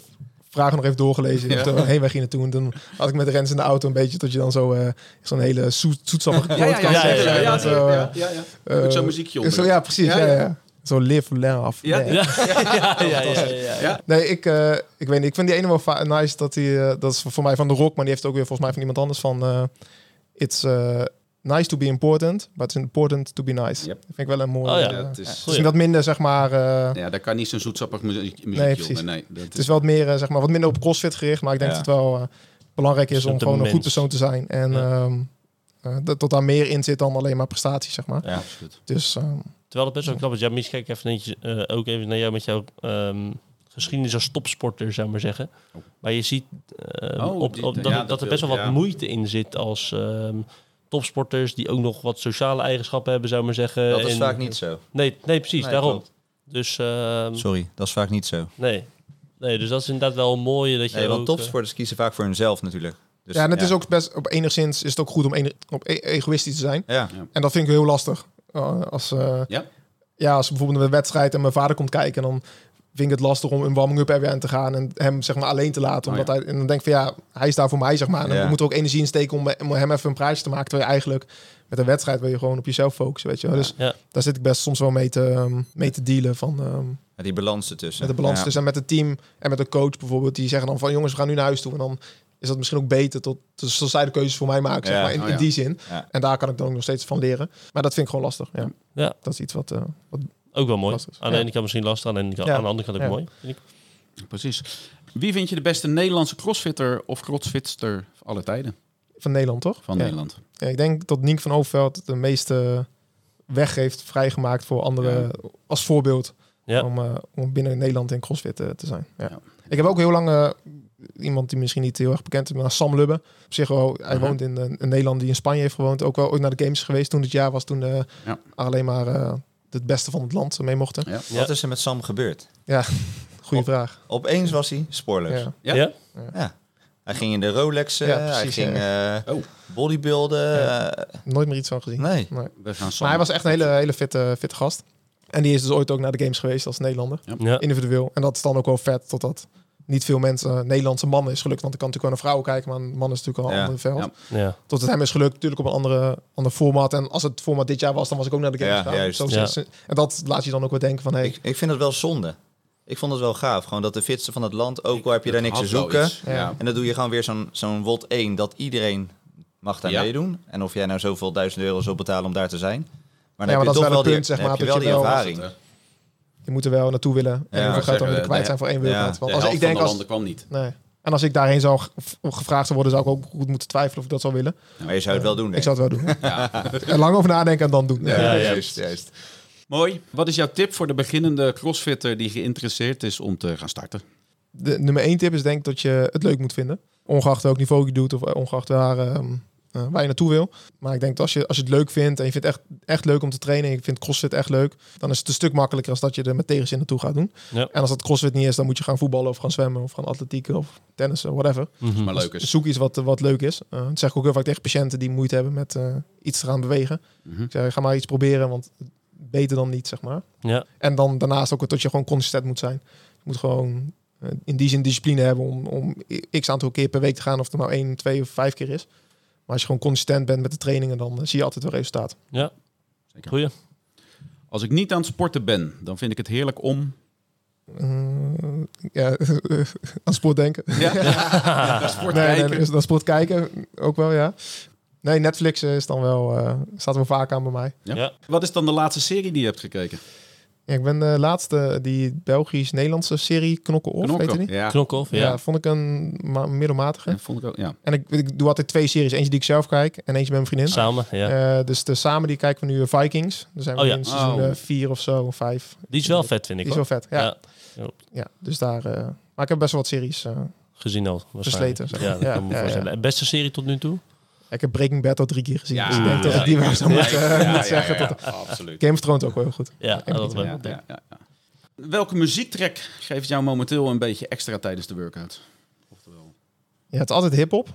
vragen nog even doorgelezen. Ja. Toen heen gingen toen. Toen had ik met de rens in de auto een beetje... tot je dan zo eh, zo'n hele zoet, zoetsappige quote kan ja, zeggen. ja, En ja, dan zo, eh, ja, ja. Ook zo'n muziekje onder. Zo, ja, precies. Ja, Ja, ja. ja. Zo live, laugh. Ja. Ja, ja, ja, ja, ja, Ja. Nee, ik, eh, ik weet niet. Ik vind die ene wel nice dat hij... eh, dat is voor mij van de rock, maar die heeft ook weer volgens mij van iemand anders van... eh, it's nice to be important, but it's important to be nice. Yep. Dat vind ik wel een mooi... Oh ja. het is, Misschien wat minder, zeg maar... eh, ja, daar kan niet zo'n zoetsappig muziek, muziekje Nee, precies. Nee, dat Het is wel wat meer, zeg maar, wat minder op crossfit gericht, maar ik denk Ja. dat het wel belangrijk is om gewoon een een goed persoon te zijn. En Ja. ehm, eh, dat, dat daar meer in zit dan alleen maar prestaties, zeg maar. Ja. absoluut. Dus ehm, Terwijl het best wel knap is. Ja, Mies, kijk even, eentje, eh, ook even naar jou met jouw ehm, geschiedenis als topsporter, zou ik maar zeggen. Oh. Maar je ziet ehm, Oh, op, dat, ja, dat, dat er best wel wat ja. moeite in zit als ehm, topsporters die ook nog wat sociale eigenschappen hebben, zou ik maar zeggen. Dat is En- vaak niet zo. Nee, nee precies, Nee, daarom. klopt. Dus ehm, Sorry, dat is vaak niet zo. nee. nee, dus dat is inderdaad wel een mooie dat je Nee, want ook, topsporters kiezen vaak voor hunzelf natuurlijk. Dus, ja, en het is ook best, op enigszins is het ook goed om op e- egoïstisch te zijn. Ja, En dat vind ik heel lastig. Uh, als, eh, Ja? ja, als bijvoorbeeld een wedstrijd en mijn vader komt kijken, dan vind ik het lastig om een warming-up er weer aan te gaan en hem zeg maar alleen te laten. Oh, Omdat hij, en dan denk ik van ja, hij is daar voor mij, zeg maar. En dan Ja. moet er ook energie in steken om, om hem even een praatje te maken. Terwijl je eigenlijk met een wedstrijd wil je gewoon op jezelf focussen, weet je wel. Ja. Dus Ja. daar zit ik best soms wel mee te, ehm, mee te dealen van... ehm, die balans ertussen. met de balans Ja. tussen en met het team en met de coach bijvoorbeeld. Die zeggen dan van jongens, we gaan nu naar huis toe. En dan is dat misschien ook beter tot, tot, tot zij de keuzes voor mij maken, zeg maar, in, Oh, in die zin. Ja. En daar kan ik dan ook nog steeds van leren. Maar dat vind ik gewoon lastig. Ja. Ja. Dat is iets wat, eh, wat ook wel mooi. lastig is. Aan de Ja. ene kant misschien lastig, aan de, ene kant, Ja. aan de andere kant ook Ja. mooi. vind ik. Precies. Wie vind je de beste Nederlandse crossfitter of crossfitster aller tijden van Nederland, toch? van Ja. Nederland? Ja, ik denk dat Nienk van Overveld de meeste weg heeft vrijgemaakt voor anderen als voorbeeld. Ja. Om, eh, om binnen Nederland in CrossFit eh, te zijn. Ja. Ja. Ik heb ook heel lang eh, iemand die misschien niet heel erg bekend is, maar Sam Lubbe. Op zich wel, hij Mhm. woont in, eh, in Nederland, die in Spanje heeft gewoond. Ook wel ooit naar de games geweest toen het jaar was, toen eh, Ja. alleen maar eh, het beste van het land mee mochten. Ja. Ja. Wat is er met Sam gebeurd? Goeie Op- vraag. Opeens was hij spoorloos. Ja. Ja? Ja? Ja. Hij ging in de Rolex, eh, Ja, hij ging eh, Oh. bodybuilden. Ja. Nooit meer iets van gezien. nee. Nee. We gaan Maar hij was echt een hele, hele fitte, fitte gast. En die is dus ooit ook naar de games geweest als Nederlander. Ja. individueel. En dat is dan ook wel vet, totdat niet veel mensen, Nederlandse mannen is gelukt. Want ik kan natuurlijk wel naar vrouwen kijken, maar een man is natuurlijk al een Ja, ander veld. ja. Ja. Tot het hem is gelukt, natuurlijk op een andere, ander format. En als het format dit jaar was, dan was ik ook naar de games Ja, gegaan. juist. Zo Ja. En dat laat je dan ook wel denken van, hey, Ik, ik vind het wel zonde. Ik vond het wel gaaf. Gewoon dat de fitste van het land, ook al heb je daar niks te zoeken. Ja. En dan doe je gewoon weer zo'n zo'n WOT 1 dat iedereen mag daar Ja. meedoen. En of jij nou zoveel duizend euro zult betalen om daar te zijn. Maar Ja, dan maar heb je dat toch wel die, punt, zeg dan heb maar, je wel dat die ervaring. Je moet er wel naartoe willen. En Ja, hoeveel geld dan weer de- kwijt zijn voor één ja, wereldkaart. Want De als ik denk van de als... landen kwam niet. Nee. En als ik daarheen zou ge- gevraagd worden, zou ik ook goed moeten twijfelen of ik dat zou willen. Maar je zou het wel doen, Ik zou het wel doen. Lang over nadenken en dan doen. Ja, Ja, juist, juist. Mooi. Wat is jouw tip voor de beginnende crossfitter die geïnteresseerd is om te gaan starten? De nummer één tip is denk ik dat je het leuk moet vinden. Ongeacht welk niveau je doet of ongeacht waar, ehm, eh, waar je naartoe wil. Maar ik denk dat als je, als je het leuk vindt en je vindt het echt, echt leuk om te trainen en je vindt crossfit echt leuk, dan is het een stuk makkelijker als dat je er met tegenzin naartoe gaat doen. Ja. En als dat crossfit niet is, dan moet je gaan voetballen of gaan zwemmen of gaan atletieken of tennissen, whatever. Mhm. Maar leuk Dus is. zoek iets wat, wat leuk is. Eh, dat zeg ik ook heel vaak tegen patiënten die moeite hebben met eh, iets te gaan bewegen. Mhm. Ik zeg, ga maar iets proberen, want beter dan niet, zeg maar. Ja, En dan daarnaast ook dat je gewoon consistent moet zijn. Je moet gewoon in die zin discipline hebben om, om x aantal keer per week te gaan. Of het nou één, twee of vijf keer is. Maar als je gewoon consistent bent met de trainingen, dan eh, zie je altijd wel resultaat. ja. Zeker. Goeie. Als ik niet aan het sporten ben, dan vind ik het heerlijk om... Eh, ja, aan sport denken. Ja, naar sport nee, kijken. nee, aan sport kijken ook wel, ja. Nee, Netflix is dan wel, eh, staat wel vaak aan bij mij. Ja. Ja. Wat is dan de laatste serie die je hebt gekeken? Ja, ik ben de laatste, die Belgisch-Nederlandse serie Knokken Off, weet je die? Ja, Ja. ja. vond ik een ma- middelmatige. Ja, vond ik ook. Ja. En ik, ik doe altijd twee series. Eentje die ik zelf kijk en eentje met mijn vriendin. Samen, ja. Eh, dus de samen die kijken we nu eh, Vikings. Daar zijn we Oh ja. in seizoen Oh. eh, vier of zo, of vijf. Die is wel vet, vind ik Die is wel vet. Ja, ja. Ja. dus daar. eh, maar ik heb best wel wat series. eh, Gezien al. waarschijnlijk. Versleten, Ja, dat kan me voorstellen. En beste serie tot nu toe? Ik heb Breaking Bad al drie keer gezien. Ja, dus ik denk dat ja, ik die wel zou moeten zeggen. absoluut. Game of Thrones ook wel heel goed. Ja, Ja, dat wel. Ja, ja, ja, ja. Welke muziektrack geeft jou momenteel een beetje extra tijdens de workout? Oftewel. Ja, het is altijd hip-hop.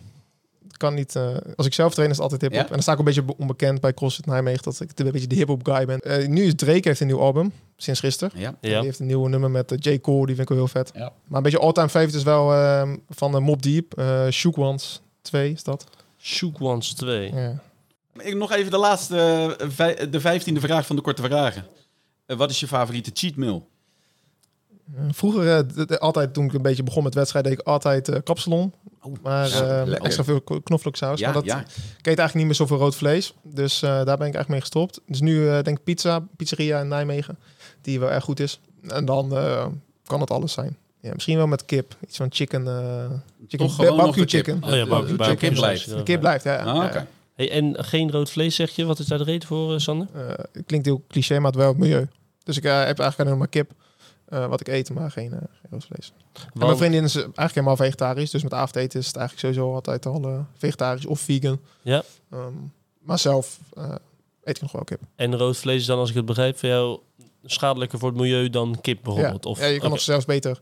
Kan niet, eh, als ik zelf train is het altijd hip-hop. Ja? En dan sta ik een beetje be- onbekend bij CrossFit Nijmegen dat ik een beetje de hip-hop guy ben. Eh, nu is Drake heeft een nieuw album, sinds gisteren. Ja. Die Ja. heeft een nieuwe nummer met eh, J. Cole, die vind ik wel heel vet. Ja. Maar een beetje all-time favorite is wel ehm, van de Mob Deep. eh Shook Ones 2 is dat. Shook Ones 2. Ja. Ik nog even de laatste, eh, de vijftiende vraag van de korte vragen. Eh, wat is je favoriete cheat meal? Eh, Vroeger, eh, altijd toen ik een beetje begon met wedstrijden, deed ik altijd kapsalon. maar ja, eh, lekker. extra veel kno- knoflooksaus. Ja, maar dat ja. ik eet eigenlijk niet meer zoveel rood vlees. Dus eh, daar ben ik eigenlijk mee gestopt. Dus nu denk ik pizza, pizzeria in Nijmegen. Die wel erg goed is. En dan eh, kan het alles zijn. Ja, misschien wel met kip. Iets van chicken. eh chicken Toch gewoon nog barbecue de kip. chicken. Oh ja, barbecue chicken kip blijft. ja. De kip blijft, ja. Ah, ja. Hey, en geen rood vlees zeg je? Wat is daar de reden voor, eh, Sander? Eh, het klinkt heel cliché, maar het wel het milieu. Dus ik eh, heb eigenlijk alleen maar kip. eh, wat ik eet, maar geen, eh geen rood vlees. En mijn vriendin is eigenlijk helemaal vegetarisch. Dus met avondeten is het eigenlijk sowieso altijd al eh, vegetarisch of vegan. Ja. Ehm, maar zelf eh, eet ik nog wel kip. En rood vlees is dan, als ik het begrijp, voor jou schadelijker voor het milieu dan kip Ja. bijvoorbeeld? Of, ja, je kan nog zelfs beter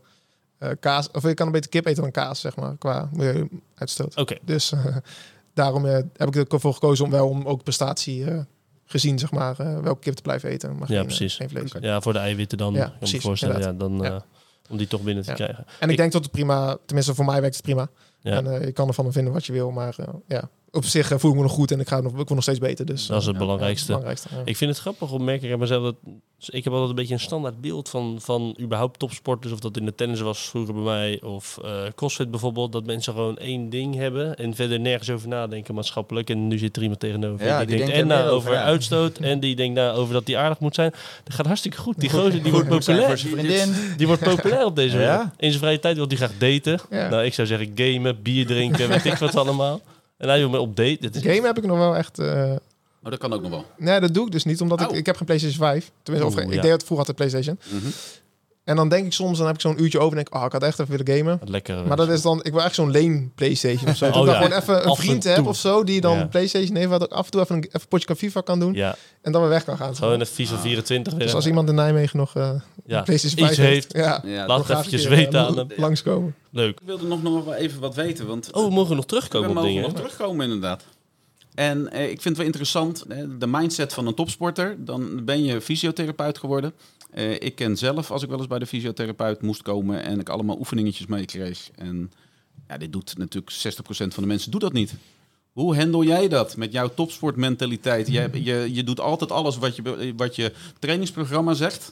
eh, kaas... Of je kan beter kip eten dan kaas, zeg maar, qua milieuuitstoot. Oké, Dus eh, daarom eh, heb ik ervoor gekozen om wel om ook prestatie gezien, zeg maar, welke kip te blijven eten. Maar Ja, geen, precies. geen vlees. ja, voor de eiwitten dan, Ja, precies, voorstellen. Ja, dan, Ja. om die toch binnen te Ja. krijgen. En ik, Ik- denk dat het prima, tenminste voor mij werkt het prima. Ja. En je kan ervan vinden wat je wil, maar ja, op zich eh, voel ik me nog goed en ik, ga nog, ik word nog steeds beter. Dus Dat is het eh, belangrijkste. ja, het belangrijkste ja. Ik vind het grappig om merk ik aan mezelf dat dus ik heb altijd een beetje een standaard beeld van, van überhaupt topsporters. Of dat in de tennis was vroeger bij mij. Of eh crossfit bijvoorbeeld. Dat mensen gewoon één ding hebben. En verder nergens over nadenken maatschappelijk. En nu zit er iemand tegenover. Ja, die, die denkt denkt en na over over, ja. uitstoot. En die denkt na over dat die aardig moet zijn. Dat gaat hartstikke goed. Die gozer die wordt populair. zijn vriendin. Die wordt populair op deze Ja? manier. In zijn vrije tijd wil hij graag daten. Ja. Nou, ik zou zeggen gamen, bier drinken, weet ik wat allemaal. En hij wil me op date. Dit is Game heb ik nog wel echt... eh, Oh, dat kan ook nog wel. nee, dat doe ik dus niet, omdat ik, Oh. ik heb geen PlayStation 5. Tenminste, of, Oeh, ik ja. deed het vroeger altijd PlayStation. Mhm. En dan denk ik soms, dan heb ik zo'n uurtje over en denk ik, oh, ik had echt even willen gamen. wat lekker. Maar dat is dan, ik wil echt zo'n leen PlayStation of zo. Dat Oh ik ja. gewoon even een vriend heb of zo, die dan Ja. PlayStation heeft, waar ik af en toe even een, even een potje kan FIFA kan doen Ja, en dan weer weg kan gaan. gewoon een FIFA 24 weer. Dus als iemand in Nijmegen nog eh ja. een PlayStation 5 iets heeft, ja, Ja, Laat het eventjes weten eh, aan hem. Langskomen. Leuk. Ik wilde nog, nog wel even wat weten, want Oh, we mogen nog we terugkomen op mogen dingen. nog terugkomen inderdaad. En eh, ik vind het wel interessant, hè, de mindset van een topsporter. Dan ben je fysiotherapeut geworden. Eh, ik ken zelf, als ik wel eens bij de fysiotherapeut moest komen en ik allemaal oefeningetjes meekreeg. En ja, dit doet natuurlijk 60% van de mensen doet dat niet. Hoe handel jij dat met jouw topsportmentaliteit? Je, je, je doet altijd alles wat je, wat je trainingsprogramma zegt.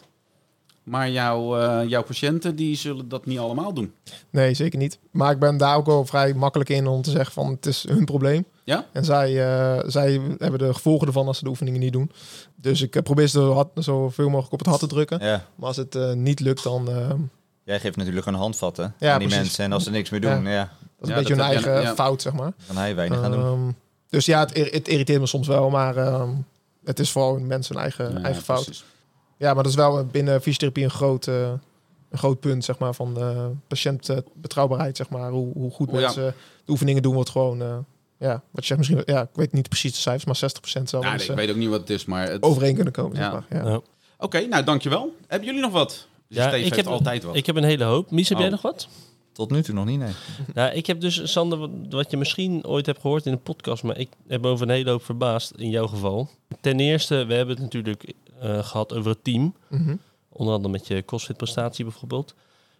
Maar jouw, eh, jouw patiënten die zullen dat niet allemaal doen. Nee, zeker niet. Maar ik ben daar ook wel vrij makkelijk in om te zeggen van het is hun probleem. Ja? En zij, eh, zij hebben de gevolgen ervan als ze de oefeningen niet doen. Dus ik eh, probeer ze hard, zoveel mogelijk op het hart te drukken. Ja. Maar als het eh, niet lukt, dan uh, dat Jij geeft natuurlijk een handvatten Ja, aan die precies. mensen. En als ze niks meer doen, ja. is een beetje dat hun eigen ja. fout, zeg maar. kan hij weinig gaan doen. Ehm, dus ja, het, het irriteert me soms wel, maar ehm, het is vooral mensen hun eigen, Ja, eigen fout. precies. Ja, maar dat is wel binnen fysiotherapie een groot, eh, een groot punt, zeg maar, van de patiëntbetrouwbaarheid, zeg maar. Hoe, hoe goed Oh, ja. mensen de oefeningen doen, wordt gewoon, eh, ja, wat je zegt, misschien, ja, ik weet niet precies de cijfers, maar 60% zou wel Nou, nee, ik eh, weet ook niet wat het is, maar... het- overeen kunnen komen, Ja. zeg maar. Ja. Ja. Oké, nou dankjewel. Hebben jullie nog wat? Ja, Steve ik heeft heb- altijd wat. Ik heb een hele hoop. Mies, heb Oh. jij nog wat? Tot nu toe nog niet, nee. Nou, ik heb dus, Sander, wat, je misschien ooit hebt gehoord in de podcast, maar ik heb me over een hele hoop verbaasd in jouw geval. Ten eerste, we hebben het natuurlijk eh, gehad over het team. Mhm. Onder andere met je CrossFit prestatie bijvoorbeeld.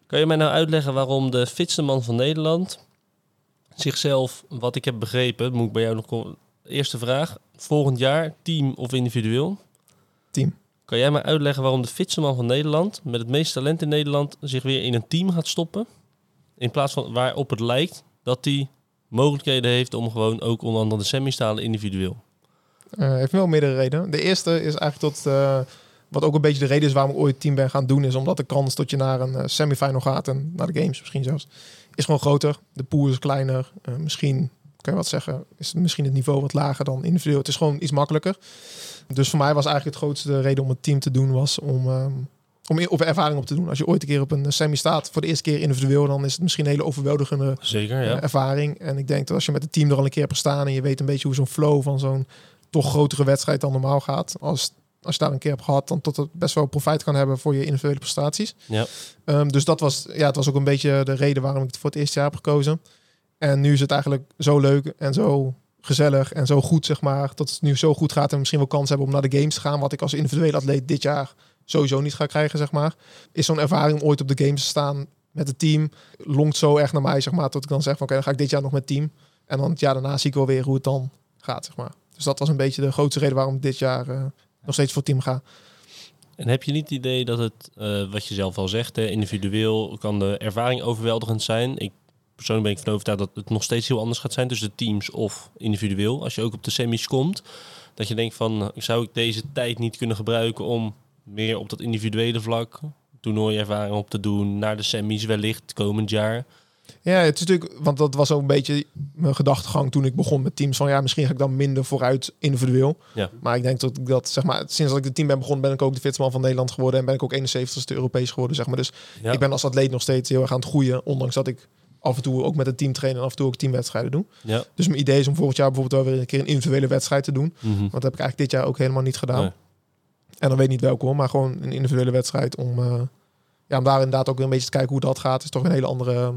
Kan je mij nou uitleggen waarom de fitste man van Nederland zichzelf, wat ik heb begrepen, moet ik bij jou nog... kom- Eerste vraag, volgend jaar team of individueel? Team. Kan jij mij uitleggen waarom de fitste man van Nederland, met het meeste talent in Nederland, zich weer in een team gaat stoppen? In plaats van waarop het lijkt dat hij mogelijkheden heeft om gewoon ook onder andere de semis te halen individueel. Eh, heeft wel meerdere redenen. De eerste is eigenlijk tot, eh, wat ook een beetje de reden is waarom ik ooit team ben gaan doen, is omdat de kans dat je naar een eh, semifinal gaat en naar de games misschien zelfs, is gewoon groter. De pool is kleiner. Eh, misschien, kan je wat zeggen, is misschien het niveau wat lager dan individueel. Het is gewoon iets makkelijker. Dus voor mij was eigenlijk het grootste reden om het team te doen, was om, ehm, om op ervaring op te doen. Als je ooit een keer op een eh, semi staat, voor de eerste keer individueel, dan is het misschien een hele overweldigende Zeker, eh, ja. ervaring. En ik denk dat als je met het team er al een keer hebt gestaan en je weet een beetje hoe zo'n flow van zo'n toch grotere wedstrijd dan normaal gaat. Als, als je daar een keer hebt gehad, dan tot het best wel profijt kan hebben voor je individuele prestaties. Ja. Ehm, dus dat was, ja, het was ook een beetje de reden waarom ik het voor het eerste jaar heb gekozen. En nu is het eigenlijk zo leuk en zo gezellig en zo goed, zeg maar, dat het nu zo goed gaat en misschien wel kans hebben om naar de games te gaan, wat ik als individuele atleet dit jaar sowieso niet ga krijgen, zeg maar. Is zo'n ervaring om ooit op de games te staan met het team, longt zo erg naar mij, zeg maar, tot ik dan zeg van, oké, dan ga ik dit jaar nog met team. En dan het jaar daarna zie ik wel weer hoe het dan gaat, zeg maar. Dus dat was een beetje de grootste reden waarom ik dit jaar eh, nog steeds voor team ga. En heb je niet het idee dat het, eh, wat je zelf al zegt, hè, individueel kan de ervaring overweldigend zijn? Ik persoonlijk ben ik van overtuigd dat het nog steeds heel anders gaat zijn tussen de teams of individueel. Als je ook op de semis komt, dat je denkt van, zou ik deze tijd niet kunnen gebruiken om meer op dat individuele vlak toernooiervaring op te doen, naar de semis wellicht komend jaar? Ja, het is natuurlijk, want dat was ook een beetje mijn gedachtegang toen ik begon met teams. Van ja, misschien ga ik dan minder vooruit individueel. Ja. Maar ik denk dat ik dat, zeg maar, sinds dat ik het team ben begonnen, ben ik ook de fitste man van Nederland geworden. En ben ik ook 71ste Europees geworden, zeg maar. Dus Ja. ik ben als atleet nog steeds heel erg aan het groeien. Ondanks dat ik af en toe ook met het team trainen en af en toe ook teamwedstrijden doe. Ja. Dus mijn idee is om volgend jaar bijvoorbeeld wel weer een keer een individuele wedstrijd te doen. Mhm. Want dat heb ik eigenlijk dit jaar ook helemaal niet gedaan. Nee. En dan weet ik niet welke hoor, maar gewoon een individuele wedstrijd om, eh, ja, om daar inderdaad ook weer een beetje te kijken hoe dat gaat. is toch een hele andere,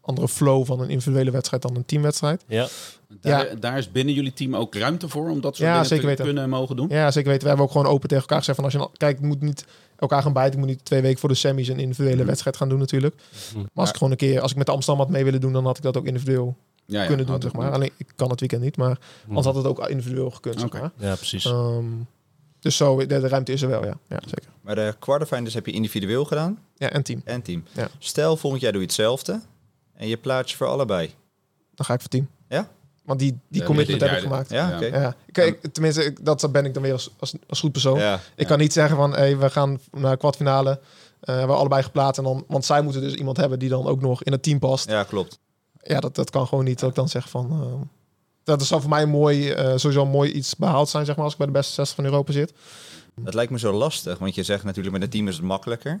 andere flow van een individuele wedstrijd dan een teamwedstrijd. Ja. Daar, daar is binnen jullie team ook ruimte voor om dat soort Ja, dingen zeker te weten. kunnen mogen doen? Ja, zeker weten. We hebben ook gewoon open tegen elkaar gezegd van als je kijk, ik moet niet elkaar gaan bijten. Ik moet niet twee weken voor de semis een individuele Mhm. wedstrijd gaan doen natuurlijk. Mhm. Maar als ik gewoon een keer, als ik met de Amsterdam had mee willen doen, dan had ik dat ook individueel Ja, ja, kunnen doen, zeg maar. Alleen ik kan het weekend niet, maar anders had het ook individueel gekund, zeg maar. Ja, precies. Ehm, dus zo, de, de ruimte is er wel, ja. Ja, zeker. Maar de quarterfinals heb je individueel gedaan Ja, en team. en team. Ja. Stel, volgend jaar doe je hetzelfde en je plaats je voor allebei. Dan ga ik voor team. Ja? Want die, die Ja, commitment ja, heb ik ja, gemaakt. Ja, Ja. oké. Ja, kijk, tenminste, ik- dat ben ik dan weer als, als, als goed persoon. Ja. Ik ja. kan niet zeggen van, hey, we gaan naar kwartfinale. eh we allebei geplaatst. En dan, want zij moeten dus iemand hebben die dan ook nog in het team past. Ja, Ja, klopt. dat, dat kan gewoon niet. Dat ik dan zeg van... eh, dat zou voor mij een mooi, eh, sowieso een mooi iets behaald zijn, zeg maar, als ik bij de beste 60 van Europa zit. Dat lijkt me zo lastig, want je zegt natuurlijk met een team is het makkelijker.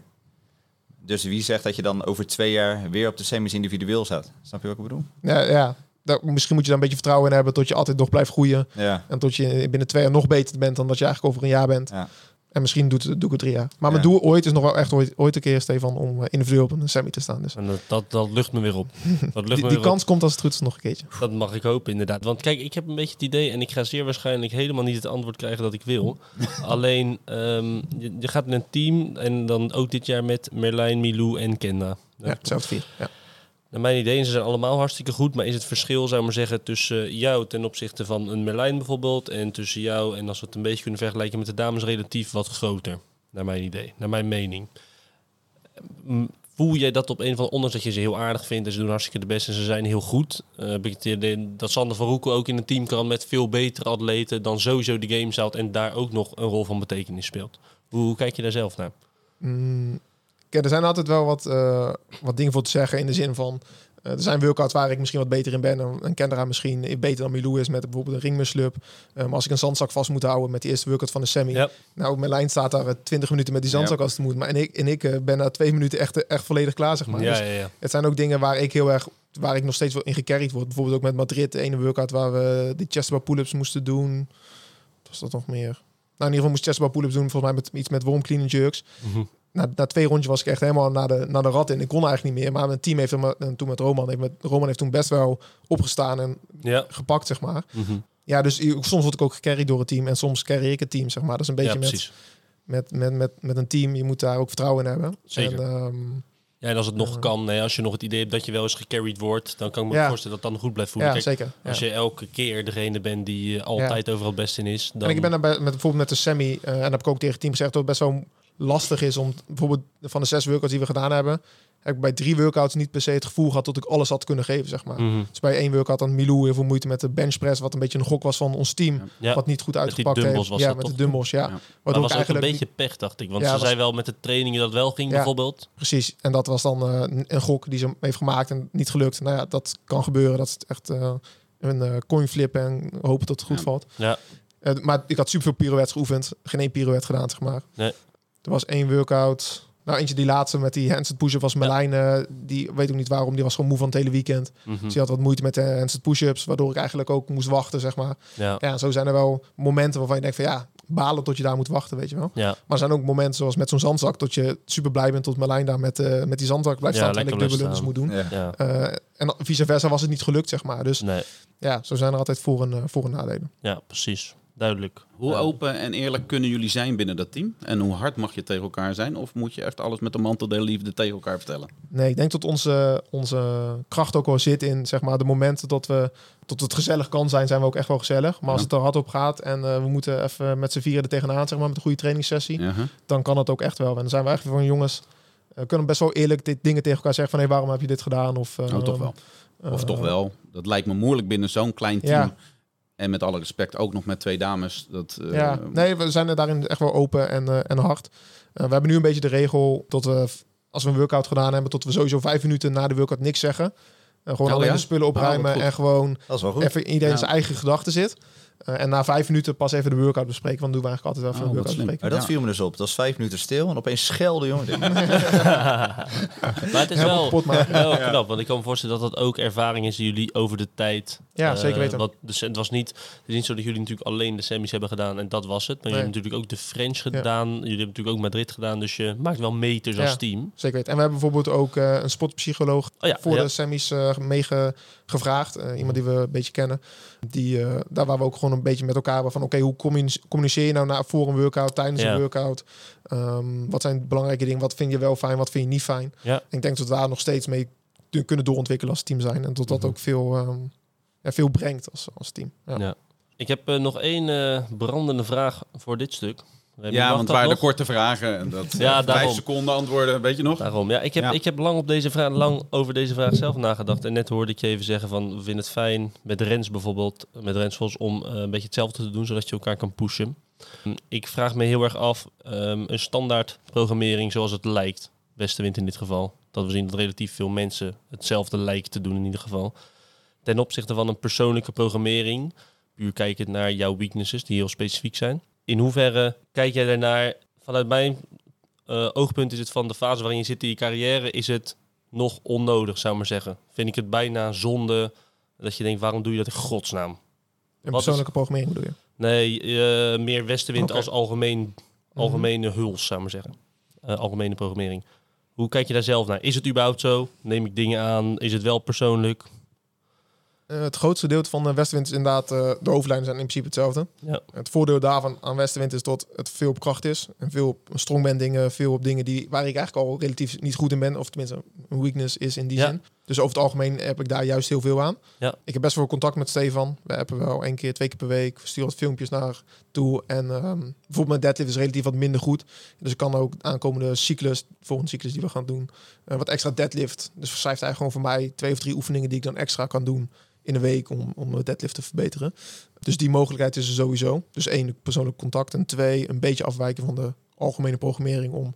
Dus wie zegt dat je dan over twee jaar weer op de semis individueel staat? Snap je wat ik bedoel? Ja, ja. Daar, misschien moet je daar een beetje vertrouwen in hebben tot je altijd nog blijft groeien. Ja. En tot je binnen twee jaar nog beter bent dan dat je eigenlijk over een jaar bent. Ja. En misschien doet, doe ik het drie jaar. Maar mijn Ja. doel ooit is nog wel echt ooit, ooit een keer, Stefan, om eh, individueel op een semi te staan. Dus En dat, dat, dat lucht me weer op. Dat lucht die, me die op. kans komt als het goed is nog een keertje. Dat mag ik hopen, inderdaad. Want kijk, ik heb een beetje het idee, en ik ga zeer waarschijnlijk helemaal niet het antwoord krijgen dat ik wil. Alleen, ehm, je, je gaat in een team en dan ook dit jaar met Merlijn, Milou en Kenda. Ja, hetzelfde vier. Ja. Naar mijn idee, ze zijn allemaal hartstikke goed, maar is het verschil, zou ik maar zeggen, tussen jou ten opzichte van een Merlijn bijvoorbeeld, en tussen jou, en als we het een beetje kunnen vergelijken met de dames, relatief wat groter. Naar mijn idee, naar mijn mening. voel je dat op een van ondanks dat je ze heel aardig vindt en ze doen hartstikke de best en ze zijn heel goed. eh, idee dat Sander van Roekel ook in een team kan met veel betere atleten dan sowieso de game houdt en daar ook nog een rol van betekenis speelt. Hoe, kijk je daar zelf naar? Mm, er zijn altijd wel wat, eh, wat dingen voor te zeggen in de zin van... eh, er zijn workouts waar ik misschien wat beter in ben. En, en Kendra misschien beter dan Milou is met bijvoorbeeld een ringmuslub. Eh, maar als ik een zandzak vast moet houden met die eerste workout van de semi... Nou, mijn lijn staat daar eh, 20 minuten met die zandzak Ja. als het moet. Maar en ik, en ik ben na twee minuten echt, echt volledig klaar, zeg maar. Ja, Dus ja, ja. het zijn ook dingen waar ik heel erg... Waar ik nog steeds wel in gecarried word. Bijvoorbeeld ook met Madrid, de ene workout waar we die chest bar pull-ups moesten doen. Wat was dat nog meer? Nou, in ieder geval moest chest bar pull-ups doen. Volgens mij met iets met worm clean jerks Mhm. Na, na twee rondjes was ik echt helemaal naar de, naar de rat in. Ik kon eigenlijk niet meer. Maar mijn team heeft hem, en toen met Roman, heeft met, Roman heeft toen best wel opgestaan en Ja. gepakt, zeg maar. Mhm. Ja, dus soms word ik ook gecarried door het team en soms carry ik het team, zeg maar. Dat is een beetje ja, met, met, met, met, met een team. Je moet daar ook vertrouwen in hebben. Zeker. En, ehm, Ja, en als het nog Ja. kan, nee, als je nog het idee hebt dat je wel eens gecarried wordt, dan kan ik me Ja. voorstellen dat het dan goed blijft voelen. ja, Kijk, zeker. Ja. Als je elke keer degene bent die eh, altijd overal het beste in is, dan... En ik ben daarbij met bijvoorbeeld met de semi, eh, en dat heb ik ook tegen het team gezegd, dat best wel lastig is om bijvoorbeeld van de zes workouts die we gedaan hebben, heb ik bij drie workouts niet per se het gevoel gehad dat ik alles had kunnen geven, zeg maar. Mhm. Dus bij één workout had Milou heel veel moeite met de benchpress, wat een beetje een gok was van ons team. Ja. Wat niet goed uitgepakt dumbbells heeft. was ja, dat met toch? de dumbbells, ja. Ja. Waardoor dat was ook een eigenlijk beetje pech, dacht ik. Want Ja, ze was- zei wel met de trainingen dat wel ging, Ja. bijvoorbeeld. precies. En dat was dan eh, een- gok die ze heeft gemaakt en niet gelukt. Nou ja, dat kan gebeuren. Dat is echt eh, een eh coin flip en hopen dat het goed Ja. valt. Ja. Maar ik had superveel pirouettes geoefend. Geen één pirouette gedaan, zeg maar. Nee. Er was één workout. Nou, eentje die laatste met die handstand push-up was Merlijn. eh, die weet ook niet waarom. Die was gewoon moe van het hele weekend. Mhm. Dus die had wat moeite met de handstand push-ups. Waardoor ik eigenlijk ook moest wachten, zeg maar. Ja. Ja, zo zijn er wel momenten waarvan je denkt van ja, balen tot je daar moet wachten, weet je wel. Ja. Maar er zijn ook momenten zoals met zo'n zandzak dat je super blij bent tot Merlijn daar met, eh, met die zandzak blijft Ja, staan terwijl ik dubbele dus moet doen. Ja. Eh, en vice versa was het niet gelukt, zeg maar. Dus Nee. ja, zo zijn er altijd voor- en, eh, voor- en nadelen. ja, precies. Duidelijk. Hoe open en eerlijk kunnen jullie zijn binnen dat team? En hoe hard mag je tegen elkaar zijn? Of moet je echt alles met de mantel der liefde tegen elkaar vertellen? Nee, ik denk dat onze, onze kracht ook wel zit in zeg maar, de momenten dat, we, dat het gezellig kan zijn, zijn we ook echt wel gezellig. Maar als Ja. het er hard op gaat en eh, we moeten even met z'n vieren er tegenaan, zeg maar, met een goede trainingssessie, dan kan het ook echt wel. En dan zijn we echt van jongens, we kunnen best wel eerlijk dit dingen tegen elkaar zeggen van hé, waarom heb je dit gedaan? Of, eh, Oh, toch wel. Of eh, toch wel. Dat lijkt me moeilijk binnen zo'n klein team. Ja. En met alle respect ook nog met twee dames. Dat, eh, Ja, nee, we zijn er daarin echt wel open en, eh, en hard. Eh, we hebben nu een beetje de regel dat we, als we een workout gedaan hebben, dat we sowieso vijf minuten na de workout niks zeggen. En gewoon Oh, alleen ja? de spullen Oh, opruimen goed. en gewoon Dat is wel goed. even iedereen Ja. zijn eigen gedachten zit. Eh, en na vijf minuten pas even de workout bespreken, want dan doen we eigenlijk altijd wel Oh, een wat workout bespreken. Maar dat Ja. viel me dus op. Dat was vijf minuten stil en opeens schelde, jongen. maar het is wel, wel knap, want ik kan me voorstellen dat dat ook ervaring is die jullie over de tijd... Ja, eh, zeker weten. Wat, dus het, was niet, het is niet zo dat jullie natuurlijk alleen de semis hebben gedaan en dat was het. Maar jullie Nee. hebben natuurlijk ook de French gedaan. Jullie hebben natuurlijk ook Madrid gedaan. Dus je maakt wel meters Ja. als team. Zeker weten. En we hebben bijvoorbeeld ook eh, een sportpsycholoog Oh ja, voor ja. de semis eh meegevraagd. Iemand die we een beetje kennen. Die, eh, daar waar we ook gewoon een beetje met elkaar van... oké, hoe communice- communiceer je nou na, voor een workout, tijdens Ja. een workout? Ehm, wat zijn belangrijke dingen? Wat vind je wel fijn, wat vind je niet fijn? Ja. Ik denk dat we daar nog steeds mee kunnen doorontwikkelen als team zijn. En tot dat Mhm. ook veel, ehm, ja, veel brengt als, als team. Ja. Ja. Ik heb eh, nog één eh, brandende vraag voor dit stuk. Remy, Ja, want het waren de korte vragen. En dat, Ja, eh, vijf seconden antwoorden, weet je nog? Daarom, ja. Ik heb, Ja. ik heb lang, op deze vraag, lang over deze vraag zelf nagedacht. En net hoorde ik je even zeggen van, we vinden het fijn met Rens bijvoorbeeld, met Rens Vos, om eh, een beetje hetzelfde te doen, zodat je elkaar kan pushen. Hm, Ik vraag me heel erg af, ehm, een standaard programmering zoals het lijkt, Westenwind in dit geval, dat we zien dat relatief veel mensen hetzelfde lijken te doen in ieder geval. Ten opzichte van een persoonlijke programmering, puur kijkend naar jouw weaknesses, die heel specifiek zijn. In hoeverre kijk jij daarnaar, vanuit mijn eh, oogpunt is het van de fase waarin je zit in je carrière, is het nog onnodig, zou ik maar zeggen. Vind ik het bijna zonde dat je denkt, waarom doe je dat in godsnaam? Een is- persoonlijke programmering bedoel je? Nee, eh, meer westenwind als algemeen, algemene huls, zou ik maar zeggen. Eh, algemene programmering. Hoe kijk je daar zelf naar? Is het überhaupt zo? Neem ik dingen aan? Is het wel persoonlijk? Eh, het grootste deel van de Westenwind is inderdaad... eh, de hoofdlijnen zijn in principe hetzelfde. Ja. Het voordeel daarvan aan Westenwind is dat het veel op kracht is. En veel op strongman dingen, veel op dingen die, waar ik eigenlijk al relatief niet goed in ben. Of tenminste, een weakness is in die Ja. zin. Dus over het algemeen heb ik daar juist heel veel aan. Ja. Ik heb best wel contact met Stefan. We hebben wel één keer, twee keer per week. We sturen wat filmpjes naar toe. En ehm, bijvoorbeeld mijn deadlift is relatief wat minder goed. Dus ik kan ook aankomende cyclus, volgende cyclus die we gaan doen, eh, wat extra deadlift. Dus schrijft hij gewoon voor mij twee of drie oefeningen die ik dan extra kan doen in een week om, om mijn deadlift te verbeteren. Dus die mogelijkheid is er sowieso. Dus één, persoonlijk contact. En twee, een beetje afwijken van de algemene programmering om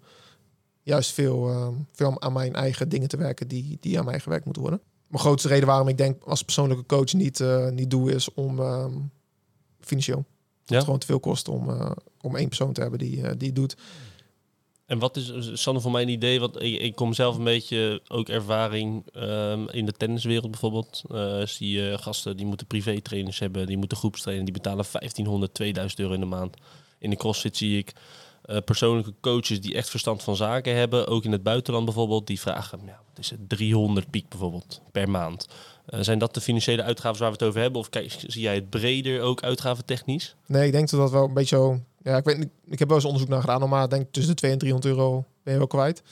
juist veel, ehm, veel aan mijn eigen dingen te werken die, die aan mij gewerkt moeten worden. Mijn grootste reden waarom ik denk als persoonlijke coach niet, eh, niet doe is om ehm, financieel. Ja? het gewoon te veel kost om, eh, om één persoon te hebben die, eh, die het doet. En wat is, Sander, voor mijn idee? Want ik, ik kom zelf een beetje ook ervaring ehm, in de tenniswereld bijvoorbeeld. Zie je gasten die moeten privé trainers hebben, die moeten groepstrainen, die betalen 1500, 2000 euro in de maand. In de CrossFit zie ik eh, persoonlijke coaches die echt verstand van zaken hebben, ook in het buitenland bijvoorbeeld, die vragen, ja, wat is het, 300 piek bijvoorbeeld per maand. Eh, zijn dat de financiële uitgaven waar we het over hebben? Of kijk, zie jij het breder ook uitgaven technisch? Nee, ik denk dat dat wel een beetje zo... Ja, ik, weet, ik heb wel eens onderzoek naar gedaan, maar ik denk tussen de 200 en 300 euro ben je wel kwijt.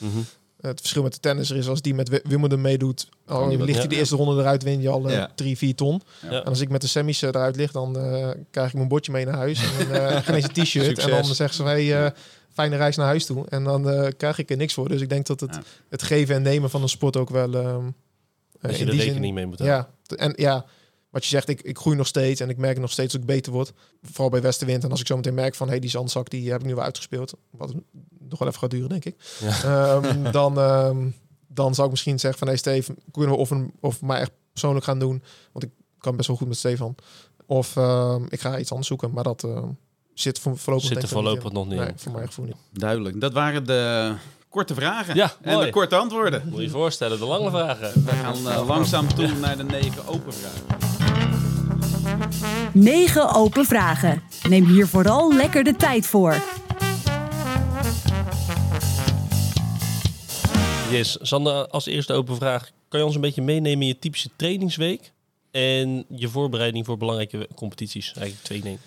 Het verschil met de tennisser is als die met Wi- Wimbledon meedoet, al wat- ligt hij ja. de eerste ronde eruit, win je al eh, Ja. drie, vier ton. Ja. En als ik met de semis eh, eruit lig, dan eh, krijg ik mijn bordje mee naar huis. En dan uh, geen eens een t-shirt. En dan zeggen ze, hey, eh, fijne reis naar huis toe. En dan eh, krijg ik er niks voor. Dus ik denk dat het, Ja. het geven en nemen van een sport ook wel... ehm, Dat eh, je in er die rekening zin- mee moet houden. Ja, en ja, wat je zegt, ik, ik groei nog steeds en ik merk nog steeds dat ik beter word. Vooral bij Westenwind. En als ik zo meteen merk van, hey, die zandzak die heb ik nu wel uitgespeeld. Wat nog wel even gaat duren, denk ik. Ehm, dan, ehm, dan zou ik misschien zeggen van, hey Steven, kunnen we of, een, of mij echt persoonlijk gaan doen. Want ik kan best wel goed met Stefan. Of ehm, ik ga iets anders zoeken. Maar dat zit voor, voorlopig Zit er niet voorlopig nog niet. Nee, voor mijn gevoel niet. Duidelijk. Dat waren de korte vragen Ja, en mooi. de korte antwoorden. Moet je je voorstellen, de lange vragen. We gaan eh, langzaam toe naar de negen open vragen. 9 open vragen. Neem hier vooral lekker de tijd voor. Yes, Sander, als eerste open vraag. Kan je ons een beetje meenemen in je typische trainingsweek? En je voorbereiding voor belangrijke competities? Eigenlijk twee dingen.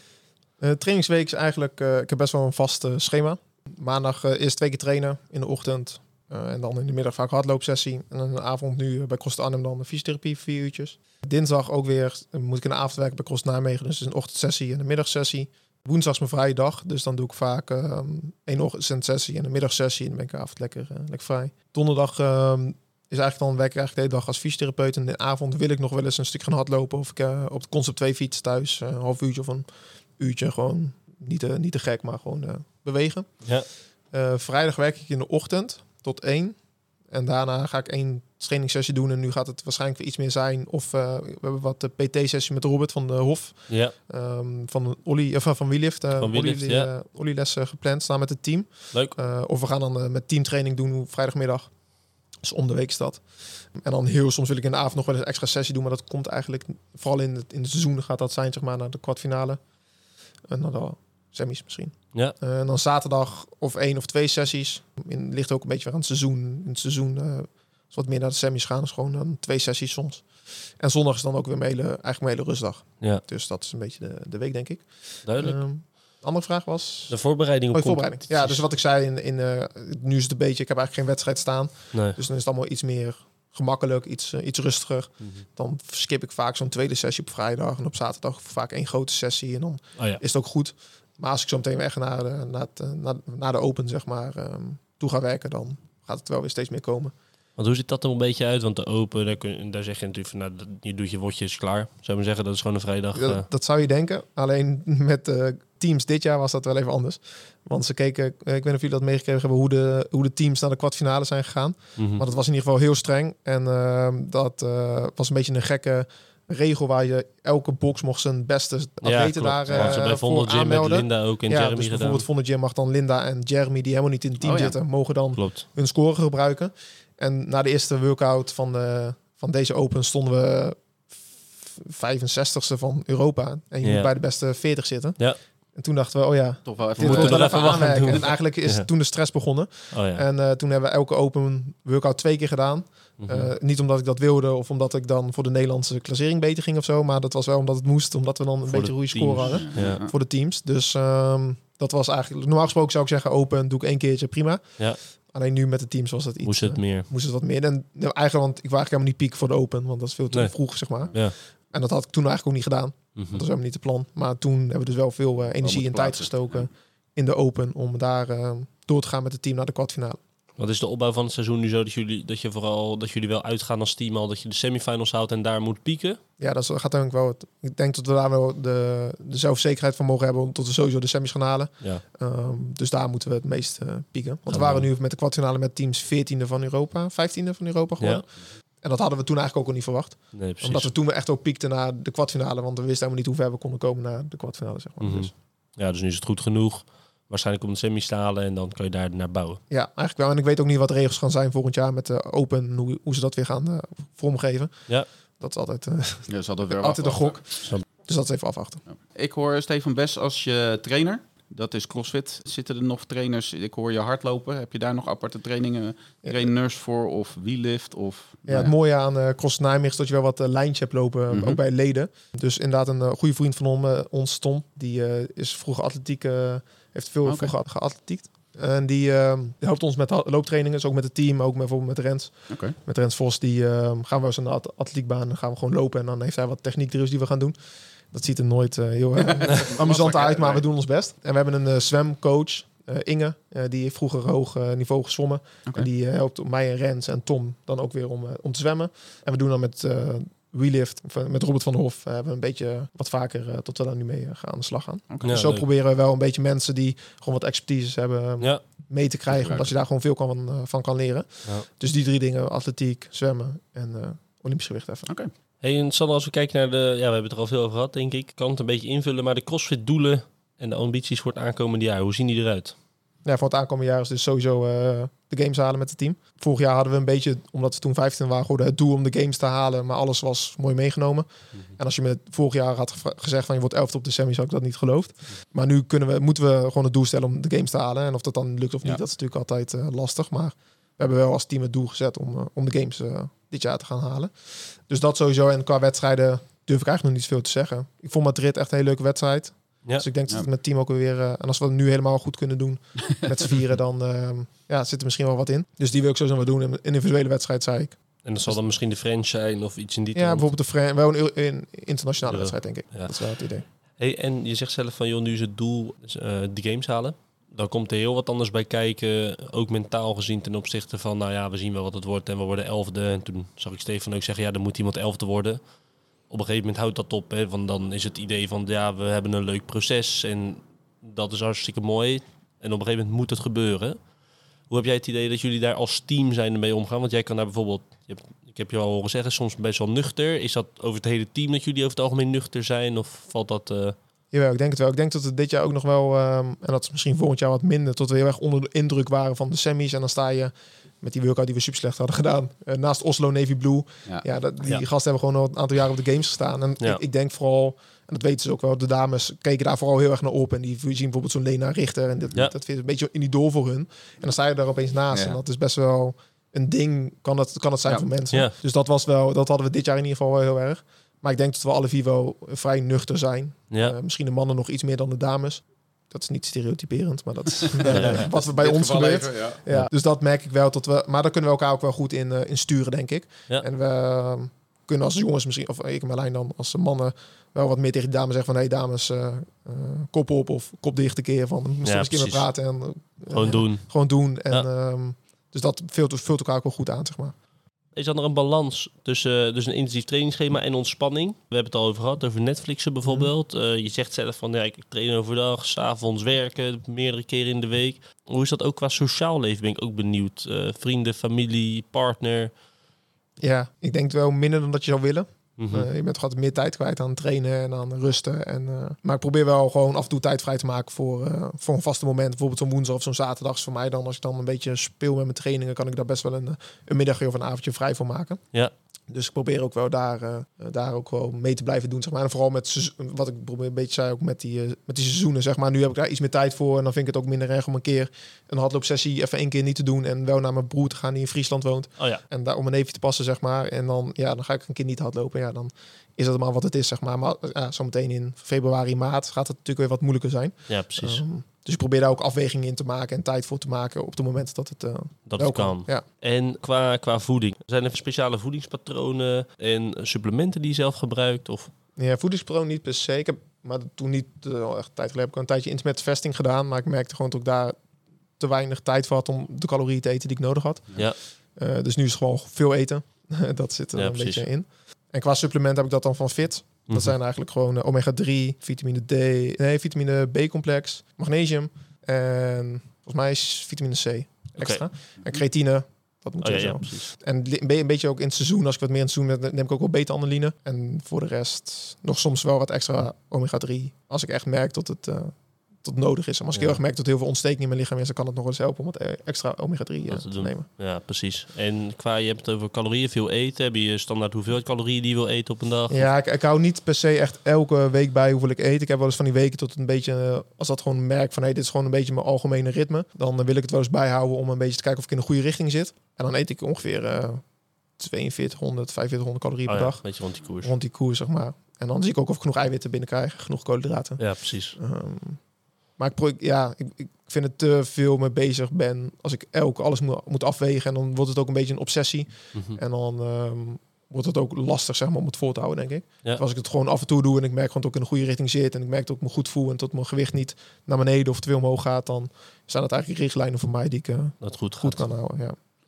Eh, trainingsweek is eigenlijk, eh, ik heb best wel een vast eh, schema. Maandag eerst twee keer trainen in de ochtend. Eh, en dan in de middag vaak hardloopsessie. En dan de avond nu eh, bij Cross Arnhem dan de fysiotherapie vier uurtjes. Dinsdag ook weer eh, moet ik in de avond werken bij Cross Nijmegen. Dus een ochtendsessie en een middagsessie. Woensdag is mijn vrije dag. Dus dan doe ik vaak ehm één ochtendsessie en een middagsessie. En dan ben ik de avond lekker, lekker vrij. Donderdag ehm, is eigenlijk dan werk ik eigenlijk de hele dag als fysiotherapeut. En de avond wil ik nog wel eens een stuk gaan hardlopen. Of ik op de Concept 2 fiets thuis. een half uurtje of een uurtje gewoon niet te, niet te gek, maar gewoon bewegen. Ja. Vrijdag werk ik in de ochtend tot één. En daarna ga ik één trainingssessie doen. En nu gaat het waarschijnlijk weer iets meer zijn. Of eh, we hebben wat de PT-sessie met Robert van de Hof. Ja, ehm, van Olly, of van eh Van Willift, Olly, ja. eh, Olly lessen gepland staan met het team. leuk. Eh, of we gaan dan eh, met teamtraining doen vrijdagmiddag. Dus om de week is dat. En dan heel soms wil ik in de avond nog wel eens een extra sessie doen. Maar dat komt eigenlijk vooral in het, in het seizoen gaat dat zijn, zeg maar, naar de kwartfinale. En dan semis misschien. Ja. Eh, en dan zaterdag of één of twee sessies. In, ligt ook een beetje weer aan het seizoen. In het seizoen eh is wat meer naar de semis gaan. is gewoon dan twee sessies soms. En zondag is dan ook weer mijn hele, eigenlijk mijn hele rustdag. Ja, Dus dat is een beetje de, de week, denk ik. duidelijk. Ehm, de andere vraag was... De voorbereiding op Oh, voorbereiding. Ja, dus wat ik zei, in, in, eh, nu is het een beetje, ik heb eigenlijk geen wedstrijd staan. Nee. Dus dan is het allemaal iets meer gemakkelijk, iets, iets rustiger. Mhm. Dan skip ik vaak zo'n tweede sessie op vrijdag. En op zaterdag vaak één grote sessie. En dan Oh ja. is het ook goed. Maar als ik zo meteen weg naar de, naar, het, eh, naar, naar de open, zeg maar, ehm, toe ga werken, dan gaat het wel weer steeds meer komen. Want hoe ziet dat er een beetje uit? Want de open, daar, kun, daar zeg je natuurlijk van, nou, dat- je doet je wotjes klaar. Zou maar zeggen, dat is gewoon een vrijdag. eh, Dat, dat zou je denken. Alleen met de teams dit jaar was dat wel even anders. Want ze keken, eh, ik weet niet of jullie dat meegekregen hebben, hoe de, hoe de teams naar de kwartfinale zijn gegaan. mhm. Maar dat was in ieder geval heel streng. En ehm, dat eh, was een beetje een gekke regel waar je elke box mocht zijn beste atleten daar Want ze eh, voor met aanmelden. Linda ook en ja, Jeremy dus gedaan. bijvoorbeeld Vondel Gym mag dan Linda en Jeremy, die helemaal niet in het team Oh ja. zitten, mogen dan Klopt. hun score gebruiken. En na de eerste workout van, de, van deze Open stonden we 65ste van Europa. En je Ja. moet bij de beste 40 zitten. Ja. En toen dachten we, oh ja, Toch wel even dit moeten wordt wel even even wat gaan aanwerken. doen. En eigenlijk is Ja. toen de stress begonnen. Oh ja. En eh, toen hebben we elke Open workout twee keer gedaan. Mhm. Eh, niet omdat ik dat wilde of omdat ik dan voor de Nederlandse klassering beter ging of zo. Maar dat was wel omdat het moest. Omdat we dan een Voor beetje de goede score hadden Ja. voor de teams. Dus ehm, dat was eigenlijk... Normaal gesproken zou ik zeggen open, doe ik één keertje, prima. Ja. Alleen nu met de teams was het iets... Moest het eh, meer. moest het wat meer. En nou, eigenlijk, want ik was eigenlijk helemaal niet piek voor de Open, want dat is veel te Nee. vroeg, zeg maar. Ja. En dat had ik toen eigenlijk ook niet gedaan. Mhm. Dat was helemaal niet het plan. Maar toen hebben we dus wel veel eh, energie en tijd gestoken in de Open om daar door te gaan met het team naar de kwartfinale. Wat is de opbouw van het seizoen nu zo dat jullie, dat je vooral, dat jullie wel uitgaan als team al, dat je de semifinals houdt en daar moet pieken? Ja, dat gaat denk ik wel. Het, ik denk dat we daar wel de, de zelfzekerheid van mogen hebben om tot we sowieso de semis gaan halen. Ja. Ehm, dus daar moeten we het meest eh, pieken. Want we waren nu met de kwartfinale met teams 14e van Europa, 15e van Europa geworden. En dat hadden we toen eigenlijk ook al niet verwacht. Nee, precies. Omdat we toen echt ook piekten naar de kwartfinale. Want we wisten helemaal niet hoe ver we konden komen naar de kwartfinale. Zeg maar. Mhm. dus, Ja, dus nu is het goed genoeg. Waarschijnlijk om de semis te halen en dan kan je daar naar bouwen. ja, eigenlijk wel. En ik weet ook niet wat de regels gaan zijn volgend jaar met de Open. Hoe, hoe ze dat weer gaan eh, vormgeven. Ja. Dat is altijd, eh, Ja, ze hadden weer altijd een gok. Dus dat is even afwachten. Ja. Ik hoor Stefan Bes als je trainer. Dat is CrossFit. Zitten er nog trainers? Ik hoor je hardlopen. Heb je daar nog aparte trainingen, trainers voor? Of wielift? Of, Ja, het mooie aan eh Cross Nijmegen is dat je wel wat eh, lijntje hebt lopen, Mhm. ook bij leden. Dus inderdaad een eh, goede vriend van hem, eh, ons Tom, die eh, is vroeger atletiek, eh, heeft veel Oké. vroeger geatletiekt. En die, eh, die helpt ons met looptrainingen, dus ook met het team, ook met, bijvoorbeeld met Rens. Met Rens Vos, die eh, gaan we eens naar de at- atletiekbaan, dan gaan we gewoon lopen en dan heeft hij wat techniekdrills die we gaan doen. Dat ziet er nooit eh, heel eh, amusant uit, maar we doen ons best. En we hebben een eh, zwemcoach, Inge, die heeft vroeger hoog niveau gezwommen. En die helpt mij en Rens en Tom dan ook weer om, om te zwemmen. En we doen dan met WeLift, eh, met Robert van der Hof, eh, hebben we een beetje wat vaker eh, tot we daar nu mee gaan aan de slag gaan. Ja, dus zo leuk. proberen we wel een beetje mensen die gewoon wat expertise hebben Ja, mee te krijgen. Omdat je daar gewoon veel kan, van kan leren. Ja. Dus die drie dingen, atletiek, zwemmen en eh Olympisch gewicht even. Oké. Hey, en Sander, als we kijken naar de... Ja, we hebben het er al veel over gehad, denk ik. Ik kan het een beetje invullen, maar de CrossFit-doelen en de ambities voor het aankomende jaar, hoe zien die eruit? Ja, voor het aankomende jaar is dus sowieso eh, de games halen met het team. Vorig jaar hadden we een beetje, omdat we toen 15 waren geworden, het doel om de games te halen. Maar alles was mooi meegenomen. En als je me vorig jaar had gezegd van je wordt 11 op de semis, had ik dat niet geloofd. Maar nu kunnen we, moeten we gewoon het doel stellen om de games te halen. En of dat dan lukt of niet, Ja. dat is natuurlijk altijd eh, lastig. Maar we hebben wel als team het doel gezet om, eh, om de games dit jaar te gaan halen. Dus dat sowieso. En qua wedstrijden durf ik eigenlijk nog niet veel te zeggen. Ik vond Madrid echt een hele leuke wedstrijd. Ja. Dus ik denk dat het met het team ook weer... eh, en als we het nu helemaal goed kunnen doen met z'n vieren, dan ehm, ja, zit er misschien wel wat in. Dus die wil ik sowieso wel doen. In een individuele wedstrijd, zei ik. En dat zal dan misschien de French zijn of iets in die Ja, bijvoorbeeld de Fran- wel een, internationale Ja. wedstrijd, denk ik. Ja. Dat is wel het idee. Hey, en je zegt zelf van, joh, nu is het doel dus, eh, de games halen. Dan komt er heel wat anders bij kijken, ook mentaal gezien ten opzichte van, nou ja, we zien wel wat het wordt en we worden elfde. En toen zag ik Stefan ook zeggen, ja, dan moet iemand elfde worden. Op een gegeven moment houdt dat op, hè, want dan is het idee van, ja, we hebben een leuk proces en dat is hartstikke mooi. En op een gegeven moment moet het gebeuren. Hoe heb jij het idee dat jullie daar als team zijn ermee omgaan? Want jij kan daar bijvoorbeeld, je hebt, ik heb je al horen zeggen, soms best wel nuchter. Is dat over het hele team dat jullie over het algemeen nuchter zijn? Of valt dat... eh, Jawel, ik denk het wel. Ik denk dat we dit jaar ook nog wel, ehm, en dat is misschien volgend jaar wat minder, tot we heel erg onder de indruk waren van de semis. En dan sta je met die workout die we super slecht hadden gedaan. eh, naast Oslo Navy Blue. Ja. Ja, dat, die Ja. gasten hebben gewoon al een aantal jaren op de games gestaan. En Ja. ik, ik denk vooral, en dat weten ze ook wel, de dames keken daar vooral heel erg naar op. En die zien bijvoorbeeld zo'n Lena Richter. En dat vind ik een beetje een idool voor hun. En dan sta je daar opeens naast. Ja. En dat is best wel een ding, kan het, kan het zijn Ja. voor mensen. Ja. Dus dat was wel, dat hadden we dit jaar in ieder geval wel heel erg. Maar ik denk dat we alle vier wel vrij nuchter zijn. ja. Eh, misschien de mannen nog iets meer dan de dames. Dat is niet stereotyperend, maar dat is eh, wat er bij ons gebeurt. even, ja. Ja, dus dat merk ik wel. Dat we, maar daar kunnen we elkaar ook wel goed in, eh, in sturen, denk ik. Ja. En we eh, kunnen als jongens misschien, of ik en Marlijn dan, als mannen wel wat meer tegen de dames zeggen van... hé hey, dames, eh, eh, kop op of kop dicht een keer. Van, misschien Ja, eens een keer praten en Gewoon doen. gewoon doen. En, Ja. ehm, dus dat vult, vult elkaar ook wel goed aan, zeg maar. Is dan er een balans tussen dus een intensief trainingsschema en ontspanning? We hebben het al over gehad, over Netflixen bijvoorbeeld. Eh, je zegt zelf van, ja, ik train overdag, s'avonds werken, meerdere keren in de week. Hoe is dat ook qua sociaal leven, ben ik ook benieuwd. Eh, vrienden, familie, partner. Ja, ik denk wel minder dan dat je zou willen. Mhm. Eh, je bent gewoon meer tijd kwijt aan trainen en aan rusten. En, eh, maar ik probeer wel gewoon af en toe tijd vrij te maken voor, eh, voor een vaste moment. Bijvoorbeeld zo'n woensdag of zo'n zaterdag is voor mij dan. Als ik dan een beetje speel met mijn trainingen, kan ik daar best wel een, een middagje of een avondje vrij voor maken. Ja. Dus ik probeer ook wel daar, eh, daar ook wel mee te blijven doen. Zeg maar. En vooral met wat ik probeer een beetje zei ook met die, eh, met die seizoenen. Zeg maar. Nu heb ik daar iets meer tijd voor. En dan vind ik het ook minder erg om een keer een hardloopsessie even één keer niet te doen. En wel naar mijn broer te gaan die in Friesland woont. Oh ja, En daar om een neefje te passen, zeg maar. En dan, ja, dan ga ik een keer niet hardlopen. Ja, dan is het maar wat het is, zeg maar. Maar ja, zometeen in februari, maart gaat het natuurlijk weer wat moeilijker zijn. Ja, precies. Ehm, dus ik probeer daar ook afwegingen in te maken en tijd voor te maken op het moment dat het uh, dat het kan. Ja. En qua, qua voeding, zijn er speciale voedingspatronen en supplementen die je zelf gebruikt? Of? Ja, voedingspatroon niet per se. Ik heb, maar toen niet uh, echt tijd geleden heb ik een tijdje intermittent gedaan, maar ik merkte gewoon dat ik daar te weinig tijd voor had om de calorieën te eten die ik nodig had. Ja. Uh, dus nu is het gewoon veel eten. dat zit er Ja, een precies. beetje in. En qua supplement heb ik dat dan van Fit. Dat Mhm. zijn eigenlijk gewoon eh, omega-3, vitamine D, nee, vitamine B-complex, magnesium en volgens mij is vitamine C extra. En creatine, dat moet Oh, ja, ja. En li- een be- een beetje ook in het seizoen, als ik wat meer in het seizoen ben, neem ik ook wel beta-adeline. En voor de rest nog soms wel wat extra omega-3. Als ik echt merk dat het, eh, dat nodig is. En als ik Ja. heel erg merk dat heel veel ontsteking in mijn lichaam is, dan kan het nog eens helpen om wat eh, extra omega-3 eh, te nemen. Ja, precies. En qua, je hebt het over calorieën, veel eten. Heb je standaard hoeveelheid calorieën die je wil eten op een dag? Ja, ik, ik hou niet per se echt elke week bij hoeveel ik eet. Ik heb wel eens van die weken tot een beetje, eh, als dat gewoon merk van hey, dit is gewoon een beetje mijn algemene ritme. Dan wil ik het wel eens bijhouden om een beetje te kijken of ik in de goede richting zit. En dan eet ik ongeveer eh 4200, 4500 calorieën Oh per ja, dag. een beetje rond die koers. Rond die koers, zeg maar. En dan zie ik ook of ik genoeg eiwitten binnenkrijg, genoeg koolhydraten. Ja, precies. Ehm, maar ik, ja, ik, ik vind het te veel mee bezig ben als ik elke alles moet, moet afwegen. En dan wordt het ook een beetje een obsessie. Mhm. En dan ehm, wordt het ook lastig zeg maar, om het vol te houden, denk ik. Ja. Dus Als ik het gewoon af en toe doe en ik merk gewoon dat ik in de goede richting zit... en ik merk dat ik me goed voel en dat mijn gewicht niet naar beneden of te veel omhoog gaat... dan zijn dat eigenlijk richtlijnen voor mij die ik eh, Dat goed, goed gaat. kan houden. Ja.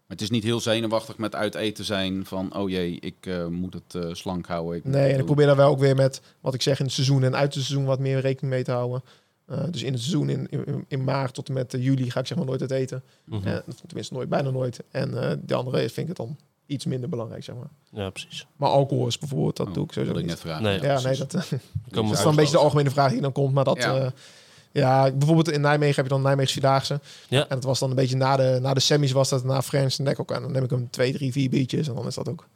Maar het is niet heel zenuwachtig met uit eten zijn van, oh jee, ik eh, moet het eh, slank houden. Ik Nee, en ik probeer daar wel ook weer met wat ik zeg in het seizoen en uit het seizoen wat meer rekening mee te houden. Eh, dus in het seizoen, in, in, in maart tot en met eh, juli, ga ik zeg maar nooit uit eten. Mhm. Eh, tenminste, nooit, bijna nooit. En eh de andere vind ik het dan iets minder belangrijk, zeg maar. Ja, precies. Maar alcohol is bijvoorbeeld, dat Oh, doe ik sowieso ik niet. net vragen. Nee, Ja, nee, dat, dat is dan een beetje de algemene vraag die dan komt. Maar dat, Ja. ja, ja bijvoorbeeld in Nijmegen heb je dan Nijmeegse Vierdaagse. Ja. En dat was dan een beetje na de, na de semis was dat, na Friends en Nek ook. En dan neem ik hem twee, drie, vier biertjes. En dan is dat ook,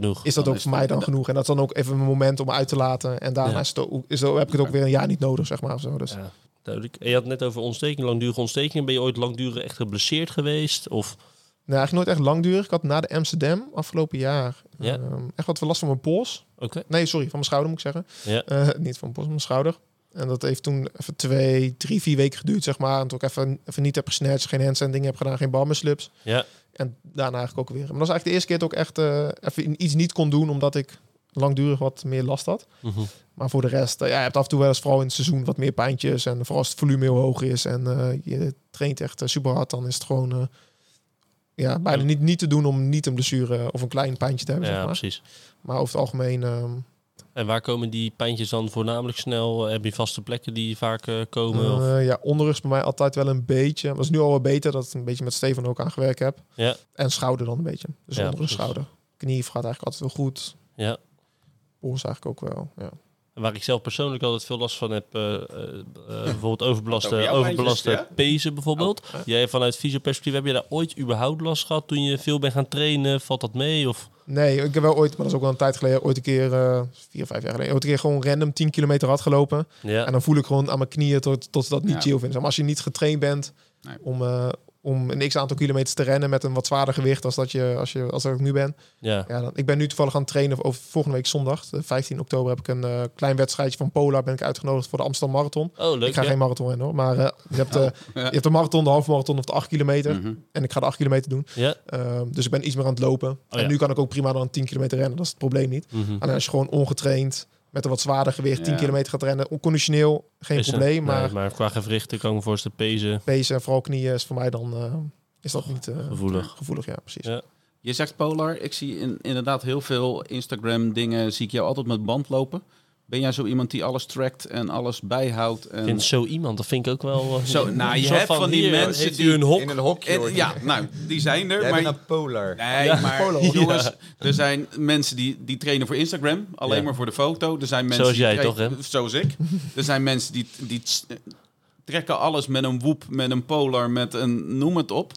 Genoeg. is dat Dan ook is voor mij dan da- genoeg. En dat is dan ook even een moment om uit te laten. En daarna Ja. is het ook, is het, heb ik het ook weer een jaar niet nodig, zeg maar. Of zo. Dus. Ja, duidelijk. En je had net over ontsteking, langdurige ontsteking. Ben je ooit langdurig echt geblesseerd geweest? Of Nee, eigenlijk nooit echt langdurig. Ik had na de Amsterdam afgelopen jaar Ja. ehm, echt wat last van mijn pols. oké? Nee, sorry, van mijn schouder moet ik zeggen. Ja. Eh, niet van mijn pols, van mijn schouder. En dat heeft toen even twee, drie, vier weken geduurd, zeg maar. En toen ik even, even niet heb gesnatcht, geen handstand dingen heb gedaan, geen balmuslips. Ja. En daarna eigenlijk ook weer. Maar dat was eigenlijk de eerste keer dat ik echt eh, even iets niet kon doen, omdat ik langdurig wat meer last had. Mhm. Maar voor de rest, eh, ja, je hebt af en toe wel eens vooral in het seizoen wat meer pijntjes. En vooral als het volume heel hoog is en eh, je traint echt super hard, dan is het gewoon ja, bijna niet, niet te doen om niet een blessure of een klein pijntje te hebben. Ja, zeg maar. precies. maar over het algemeen, ehm, En waar komen die pijntjes dan voornamelijk snel? Heb je vaste plekken die vaak eh, komen? of? eh, ja, onderrug bij mij altijd wel een beetje. Dat is nu al wel beter dat ik een beetje met Steven ook aan gewerkt heb. Ja. En schouder dan een beetje. Dus Ja, onderrug, precies. schouder. Knie gaat eigenlijk altijd wel goed. Ja. Pols eigenlijk ook wel. Ja. En Waar ik zelf persoonlijk altijd veel last van heb, eh, eh, eh, bijvoorbeeld overbelaste, overbelaste pezen bijvoorbeeld. Oh. Jij vanuit fysioperspectief, heb je daar ooit überhaupt last gehad toen je veel bent gaan trainen? Valt dat mee? Of? Nee, ik heb wel ooit, maar dat is ook wel een tijd geleden, ooit een keer, eh vier, vijf jaar geleden, ooit een keer gewoon random 10 kilometer had gelopen. Ja, En dan voel ik gewoon aan mijn knieën tot, tot dat niet Ja. chill vinden. Maar als je niet getraind bent Nee. om, eh, om een x aantal kilometers te rennen met een wat zwaarder gewicht als dat je als je als dat ik nu ben. ja. Ja, dan, ik ben nu toevallig aan het trainen over volgende week zondag, de 15 oktober, heb ik een eh, klein wedstrijdje van Polar ben ik uitgenodigd voor de Amsterdam Marathon. Oh, leuk. ik ga ja. geen marathon rennen hoor, maar eh, je, hebt, eh, Ja. je hebt de marathon, de halve marathon of de 8 kilometer. Mhm. En ik ga de 8 kilometer doen. Ja. Ehm, dus ik ben iets meer aan het lopen. en Oh ja. nu kan ik ook prima dan 10 kilometer rennen, dat is het probleem niet. Mhm. Alleen als je gewoon ongetraind met een wat zwaarder gewicht 10 Ja. kilometer gaat rennen, onconditioneel, geen Is probleem. nee, maar maar qua gewrichten kan ik me voorstellen, pezen. pezen en vooral knieën is voor mij dan eh, is dat niet eh, Gevoelig. gevoelig. Ja, precies. Ja. Je zegt Polar, ik zie in, inderdaad heel veel Instagram dingen, zie ik jou altijd met band lopen. Ben jij zo iemand die alles trackt en alles bijhoudt? En... Ik vind zo iemand, dat vind ik ook wel... eh, Zo, nou, je hebt van die hier, mensen die- een hok? In een hokje. En- ja, nou, die zijn er. Jij maar bent een polar. Nee, Ja. maar jongens, er zijn mensen die, die trainen voor Instagram, alleen Ja. maar voor de foto. Er zijn mensen Zoals jij trainen- toch, hè? Zoals ik. Er zijn mensen die, die t- trekken alles met een woep, met een polar, met een noem het op.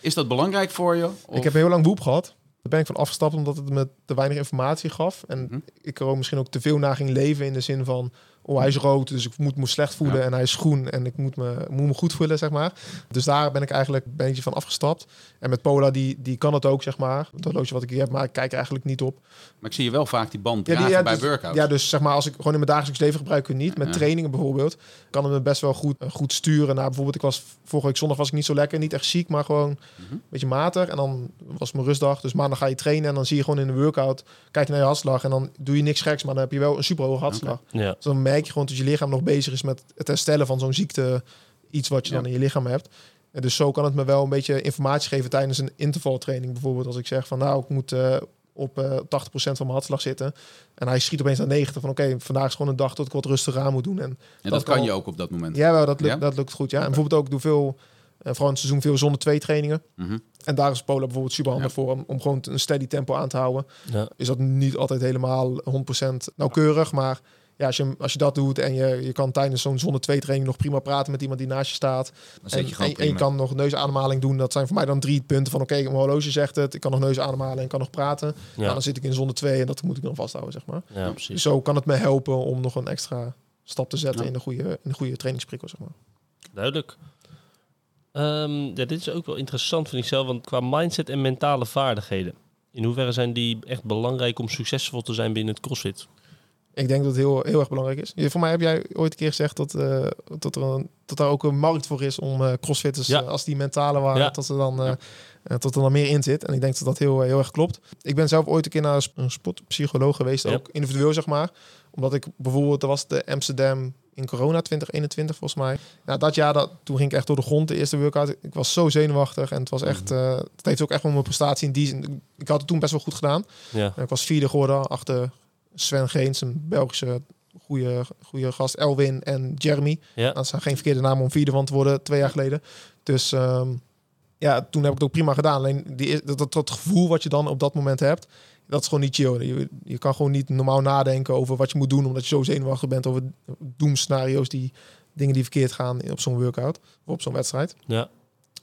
Is dat belangrijk voor je? Of- Ik heb heel lang woep gehad. Daar ben ik van afgestapt omdat het me te weinig informatie gaf. En Mhm. ik er ook misschien ook te veel naar ging leven in de zin van... Oh, hij is rood, dus ik moet me slecht voelen. Ja. En hij is groen en ik moet me, moet me goed voelen, zeg maar. Dus daar ben ik eigenlijk een beetje van afgestapt. En met Pola, die, die kan het ook, zeg maar. Dat horloge wat ik hier heb, maar ik kijk er eigenlijk niet op. Maar ik zie je wel vaak die band Ja, die- ja, bij dus, workouts. Ja, dus zeg maar, als ik gewoon in mijn dagelijks leven gebruik het niet. Met Ja. trainingen bijvoorbeeld, kan het me best wel goed, goed sturen. Naar bijvoorbeeld, ik was vorige week zondag was ik niet zo lekker, niet echt ziek, maar gewoon Mhm. een beetje matig. En dan was mijn rustdag, dus maandag ga je trainen en dan zie je gewoon in de workout, kijk je naar je hartslag en dan doe je niks geks, maar dan heb je wel een super hoge hartslag. Ja. Dus dan merk je gewoon dat je lichaam nog bezig is met het herstellen van zo'n ziekte, iets wat je Ja. dan in je lichaam hebt. En dus zo kan het me wel een beetje informatie geven tijdens een intervaltraining. Bijvoorbeeld als ik zeg van nou, ik moet eh, op eh 80% van mijn hartslag zitten. En hij schiet opeens naar 90 van oké, vandaag is gewoon een dag dat ik wat rustig aan moet doen. En En dat, dat kan je ook op dat moment. ja, wel, dat, lukt, Ja? dat lukt goed. Ja. En bijvoorbeeld ook, ik doe veel, eh, vooral in het seizoen veel zonder twee trainingen. Mhm. En daar is Pola bijvoorbeeld super handig Ja. voor om, om gewoon een steady tempo aan te houden. Ja. Is dat niet altijd helemaal 100% nauwkeurig, maar ja, als, je, als je dat doet en je, je kan tijdens zo'n zonder twee training nog prima praten met iemand die naast je staat. En, en, en je kan nog neusademhaling doen. Dat zijn voor mij dan drie punten van oké, mijn horloge zegt het. Ik kan nog neusademhalen en kan nog praten. Ja. Ja. dan zit ik in zonder twee en dat moet ik dan vasthouden, zeg maar. ja, Dus precies. zo kan het me helpen om nog een extra stap te zetten Ja. in de goede, in de goede trainingsprikkel, zeg maar. Duidelijk. Ehm, ja, dit is ook wel interessant, vind ik zelf. Want qua mindset en mentale vaardigheden. In hoeverre zijn die echt belangrijk om succesvol te zijn binnen het CrossFit? Ik denk dat het heel, heel erg belangrijk is. Je- Voor mij heb jij ooit een keer gezegd dat, eh, dat, er een, dat daar ook een markt voor is om eh crossfitters, Ja. eh, als die mentale waren, Ja. dat er dan, Ja. dat er dan meer in zit. En ik denk dat dat heel, heel erg klopt. Ik ben zelf ooit een keer naar een sp- een sportpsycholoog geweest, ook individueel zeg maar. Omdat ik bijvoorbeeld, er was de Amsterdam in corona 2021 volgens mij. Nou, dat jaar, dat, toen ging ik echt door de grond, de eerste workout. Ik was zo zenuwachtig en het was echt, eh, het heeft ook echt wel mijn prestatie in die zin. Ik had het toen best wel goed gedaan. Ja, ik was vierde geworden achter Sven Geens, een Belgische goede, goede gast, Elwin en Jeremy. ja. Dat zijn geen verkeerde namen om vierde van te worden, twee jaar geleden. Dus ehm, ja, toen heb ik het ook prima gedaan. Alleen die, dat, dat, dat gevoel wat je dan op dat moment hebt, dat is gewoon niet chill. Je, je kan gewoon niet normaal nadenken over wat je moet doen, omdat je zo zenuwachtig bent over doemscenario's, die dingen die verkeerd gaan op zo'n workout of op zo'n wedstrijd. ja.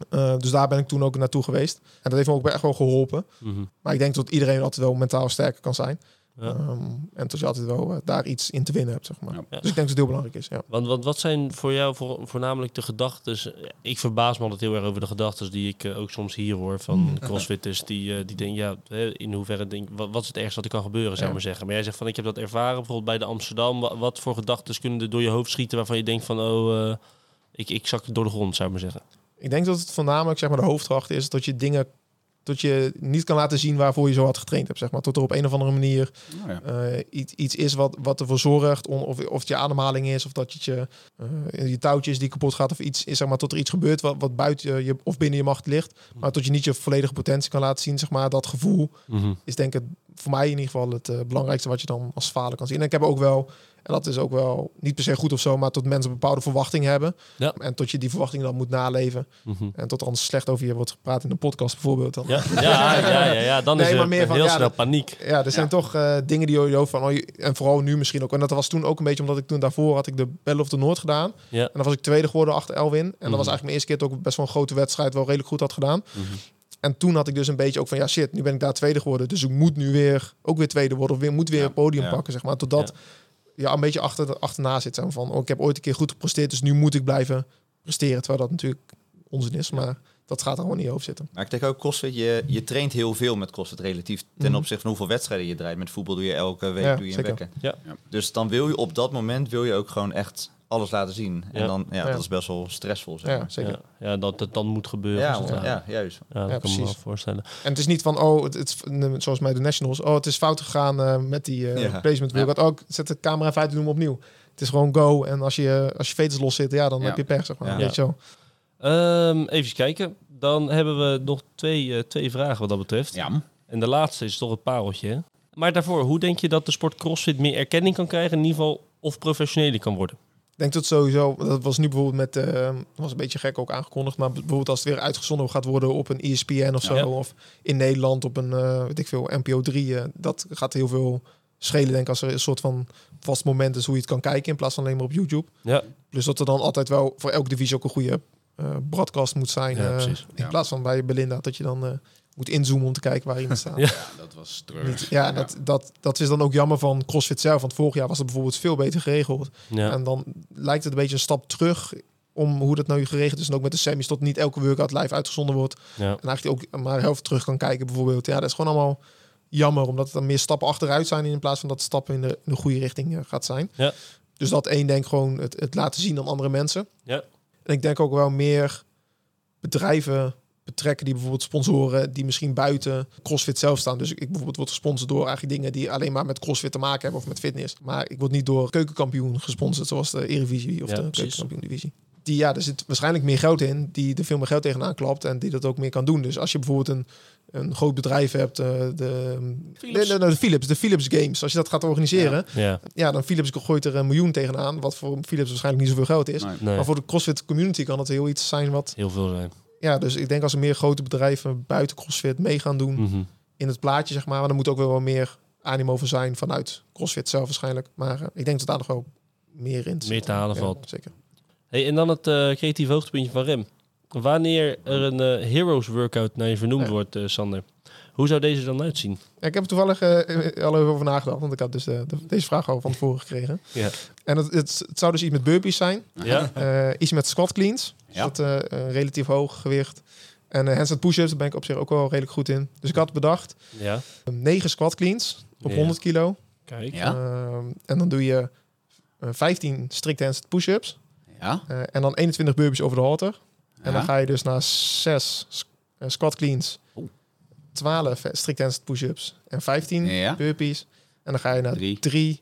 Eh, dus daar ben ik toen ook naartoe geweest. En dat heeft me ook echt wel geholpen. Mhm. Maar ik denk dat iedereen altijd wel mentaal sterker kan zijn. Ehm, en dat je altijd wel eh, daar iets in te winnen hebt, zeg maar. Ja. Dus ik denk dat het heel belangrijk is, ja. Want, want wat zijn voor jou voor, voornamelijk de gedachten? Ik verbaas me altijd heel erg over de gedachten die ik eh, ook soms hier hoor van crossfitters. Die, eh, die denken, ja, in hoeverre denk wat, wat is het ergste wat er kan gebeuren, zou ik Ja. maar zeggen. Maar jij zegt van, ik heb dat ervaren, bijvoorbeeld bij de Amsterdam. Wat, wat voor gedachten kunnen er door je hoofd schieten waarvan je denkt van, oh, eh, ik, ik zak door de grond, zou ik maar zeggen. Ik denk dat het voornamelijk zeg maar, de hoofdkracht is dat je dingen dat je niet kan laten zien waarvoor je zo hard getraind hebt, zeg maar. Tot er op een of andere manier Oh, ja. eh, iets, iets is wat, wat ervoor zorgt, on- of, of het je ademhaling is, of dat je, eh, je touwtjes die kapot gaat, of iets is, zeg maar, tot er iets gebeurt wat, wat buiten je, je of binnen je macht ligt, maar tot je niet je volledige potentie kan laten zien, zeg maar. Dat gevoel is denk ik voor mij in ieder geval het eh, belangrijkste wat je dan als falen kan zien. En ik heb ook wel, en dat is ook wel niet per se goed of zo, maar tot mensen een bepaalde verwachting hebben. Ja. En tot je die verwachtingen dan moet naleven. Mhm. En tot er anders slecht over je wordt gepraat in de podcast bijvoorbeeld. Dan. Ja, ja, ja, ja, ja, dan Nee, is er maar meer van, heel ja, snel paniek. Ja, er zijn toch eh, dingen die je hoofd van... Oh, je- en vooral nu misschien ook. En dat was toen ook een beetje omdat ik toen daarvoor had ik de Battle of the Noord gedaan. Ja. En dan was ik tweede geworden achter Elwin. En dat Mhm. was eigenlijk mijn eerste keer dat ik best wel een grote wedstrijd wel redelijk goed had gedaan. Mhm. En toen had ik dus een beetje ook van ja shit, nu ben ik daar tweede geworden. Dus ik moet nu weer ook weer tweede worden of weer moet weer Ja, een podium ja. pakken, zeg maar. Totdat je een beetje achter, achterna zit. Zeg maar, van, oh, ik heb ooit een keer goed gepresteerd, dus nu moet ik blijven presteren. Terwijl dat natuurlijk onzin is, maar dat gaat er gewoon in je hoofd zitten. Maar ik denk ook CrossFit, je, je traint heel veel met CrossFit relatief ten Mhm. opzichte van hoeveel wedstrijden je draait. Met voetbal doe je elke week Ja, doe je een wekken. Ja. Ja. Dus dan wil je op dat moment wil je ook gewoon echt alles laten zien. En dan, ja, Ja. dat is best wel stressvol, zeg Ja, zeker. Ja, ja, dat het dan moet gebeuren. Ja, ja, ja, juist. Ja, dat Ja, kan me wel precies. voorstellen. En het is niet van, oh, het, het is zoals bij de Nationals. Oh, het is fout gegaan eh, met die eh, Ja. placement. Ja. Oh, ik zet de camera even uit en doe hem opnieuw. Het is gewoon go. En als je, als je veters los zit, ja, dan Ja. heb je pech, zeg maar. Ja. Weet je zo. Ehm, even kijken. Dan hebben we nog twee, eh, twee vragen wat dat betreft. ja. En de laatste is toch het pareltje. hè? Maar daarvoor, hoe denk je dat de sport CrossFit meer erkenning kan krijgen, in ieder geval, of professioneler kan worden? Ik denk dat sowieso, dat was nu bijvoorbeeld met, eh, dat was een beetje gek ook aangekondigd, maar bijvoorbeeld als het weer uitgezonden gaat worden op een ESPN of zo, Ja. of in Nederland op een, eh, weet ik veel, NPO 3, eh, dat gaat heel veel schelen, denk ik, als er een soort van vast moment is hoe je het kan kijken in plaats van alleen maar op YouTube. Ja, Plus dat er dan altijd wel voor elke divisie ook een goede eh broadcast moet zijn. Ja, eh, precies. in Ja. plaats van bij Belinda, dat je dan eh, moet inzoomen om te kijken waar iemand staat. Ja. Dat was treurig. Niet- ja, dat, dat, dat is dan ook jammer van CrossFit zelf. Want vorig jaar was het bijvoorbeeld veel beter geregeld. Ja. En dan lijkt het een beetje een stap terug om hoe dat nou geregeld is. En ook met de semis tot niet elke workout live uitgezonden wordt. Ja. En eigenlijk ook maar helft terug kan kijken bijvoorbeeld. Ja, dat is gewoon allemaal jammer. Omdat het dan meer stappen achteruit zijn in plaats van dat stappen in de, in de goede richting eh, gaat zijn. Ja. Dus dat één denk gewoon het, het laten zien aan andere mensen. Ja. En ik denk ook wel meer bedrijven betrekken die bijvoorbeeld sponsoren die misschien buiten CrossFit zelf staan. Dus ik bijvoorbeeld word gesponsord door eigenlijk dingen die alleen maar met CrossFit te maken hebben of met fitness. Maar ik word niet door keukenkampioen gesponsord zoals de Eredivisie of Ja, de precies. keukenkampioen divisie. Die ja, er zit waarschijnlijk meer geld in, die er veel meer geld tegenaan klapt en die dat ook meer kan doen. Dus als je bijvoorbeeld een, een groot bedrijf hebt, eh, de, Philips. de, de, de Philips, de Philips Games, als je dat gaat organiseren, Ja. ja, dan Philips gooit er een miljoen tegenaan, wat voor Philips waarschijnlijk niet zoveel geld is. Nee. Nee. Maar voor de CrossFit community kan het heel iets zijn wat... Heel veel zijn. Ja, dus ik denk als er meer grote bedrijven buiten CrossFit mee gaan doen Mhm. in het plaatje, zeg maar. Maar er moet ook wel wat meer animo voor zijn vanuit CrossFit zelf waarschijnlijk. Maar eh, ik denk dat daar nog wel meer in zit. Meer te halen Ja, valt. Zeker. Hey, en dan het eh creatief hoogtepuntje van Rem. Wanneer er een eh, Heroes workout naar je vernoemd Ja. wordt, Sander. Hoe zou deze dan uitzien? Ja, ik heb er toevallig eh, al even over nagedacht, want ik had dus de, de- deze vraag al van tevoren gekregen. Ja. En het, het, het zou dus iets met burpees zijn. Ja? Eh, iets met squat cleans. Dus Ja. dat eh, een relatief hoog gewicht. En eh handstand push-ups, daar ben ik op zich ook wel redelijk goed in. Dus ik had bedacht, Ja. eh, 9 squat cleans op Ja. 100 kilo. Kijk. Ja? Ehm, en dan doe je eh, 15 strikt handstand push-ups. Ja? eh, en dan 21 burpees over de halter. En dan ga je dus naar 6 squat cleans. Oeh. 12 strikt handstand push-ups. En 15 Ja? burpees. En dan ga je naar Drie. 3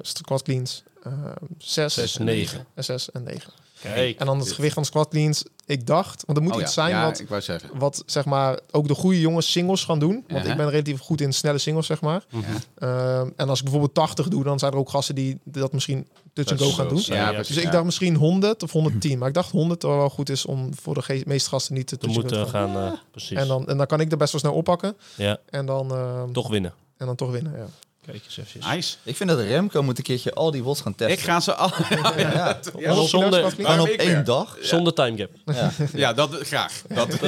squat cleans. 6 Zes, negen. en 6 en 9. Kijk. En dan het Dit. gewicht van squat cleans. Ik dacht, want er moet Oh, iets ja. zijn Ja, wat, ik wou zeggen. wat zeg maar ook de goede jongens singles gaan doen. Want Ja. ik ben relatief goed in snelle singles, zeg maar. Mhm. Ehm, en als ik bijvoorbeeld 80 doe, dan zijn er ook gasten die dat misschien touch and go gaan doen. precies. Dus ik dacht misschien 100 of 110. Maar ik dacht 100 wel goed is om voor de meeste gasten niet te touch moeten te gaan. gaan, eh, precies. En dan, en dan kan ik er best wel snel oppakken. Ja, En dan, ehm, toch winnen. en dan toch winnen. Ja. Kijk eens even. Nice. Ik vind dat Remco moet een keertje al die wots gaan testen. Ik ga ze al... Ja, zonder-? Gewoon op één dag. Zonder timegap. Ja. ja, dat graag. Dat,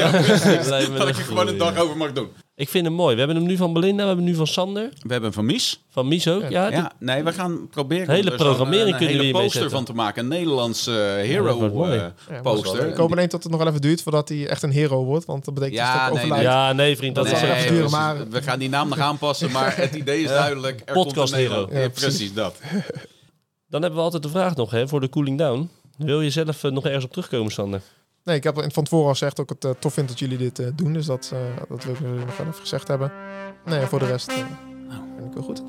dat ik er gewoon een dag over mag doen. Ik vind hem mooi. We hebben hem nu van Belinda, we hebben hem nu van Sander, We hebben van Mies. van Mies ook. Ja, Ja, nee, we gaan proberen Hele er programmering een kunnen hele poster van te maken. Een Nederlandse dat hero eh, Ja, poster. Ik hoop alleen dat het nog wel even duurt voordat hij echt een hero wordt. Want dat betekent Ja, dus dat ik nee, overlijd. ja, nee vriend, dat Dat is zal Nee, even duren, maar- We gaan die naam nog aanpassen, maar het idee is duidelijk. Er Podcast komt een hero. Ja, precies. dat. Dan hebben we altijd de vraag nog hè, voor de cooling down. Wil je zelf eh, nog ergens op terugkomen, Sander? Nee, ik heb van tevoren al gezegd dat ik het eh, tof vind dat jullie dit eh, doen. Dus dat, eh, dat wil ik nog wel even gezegd hebben. Nee, voor de rest eh, vind ik wel goed.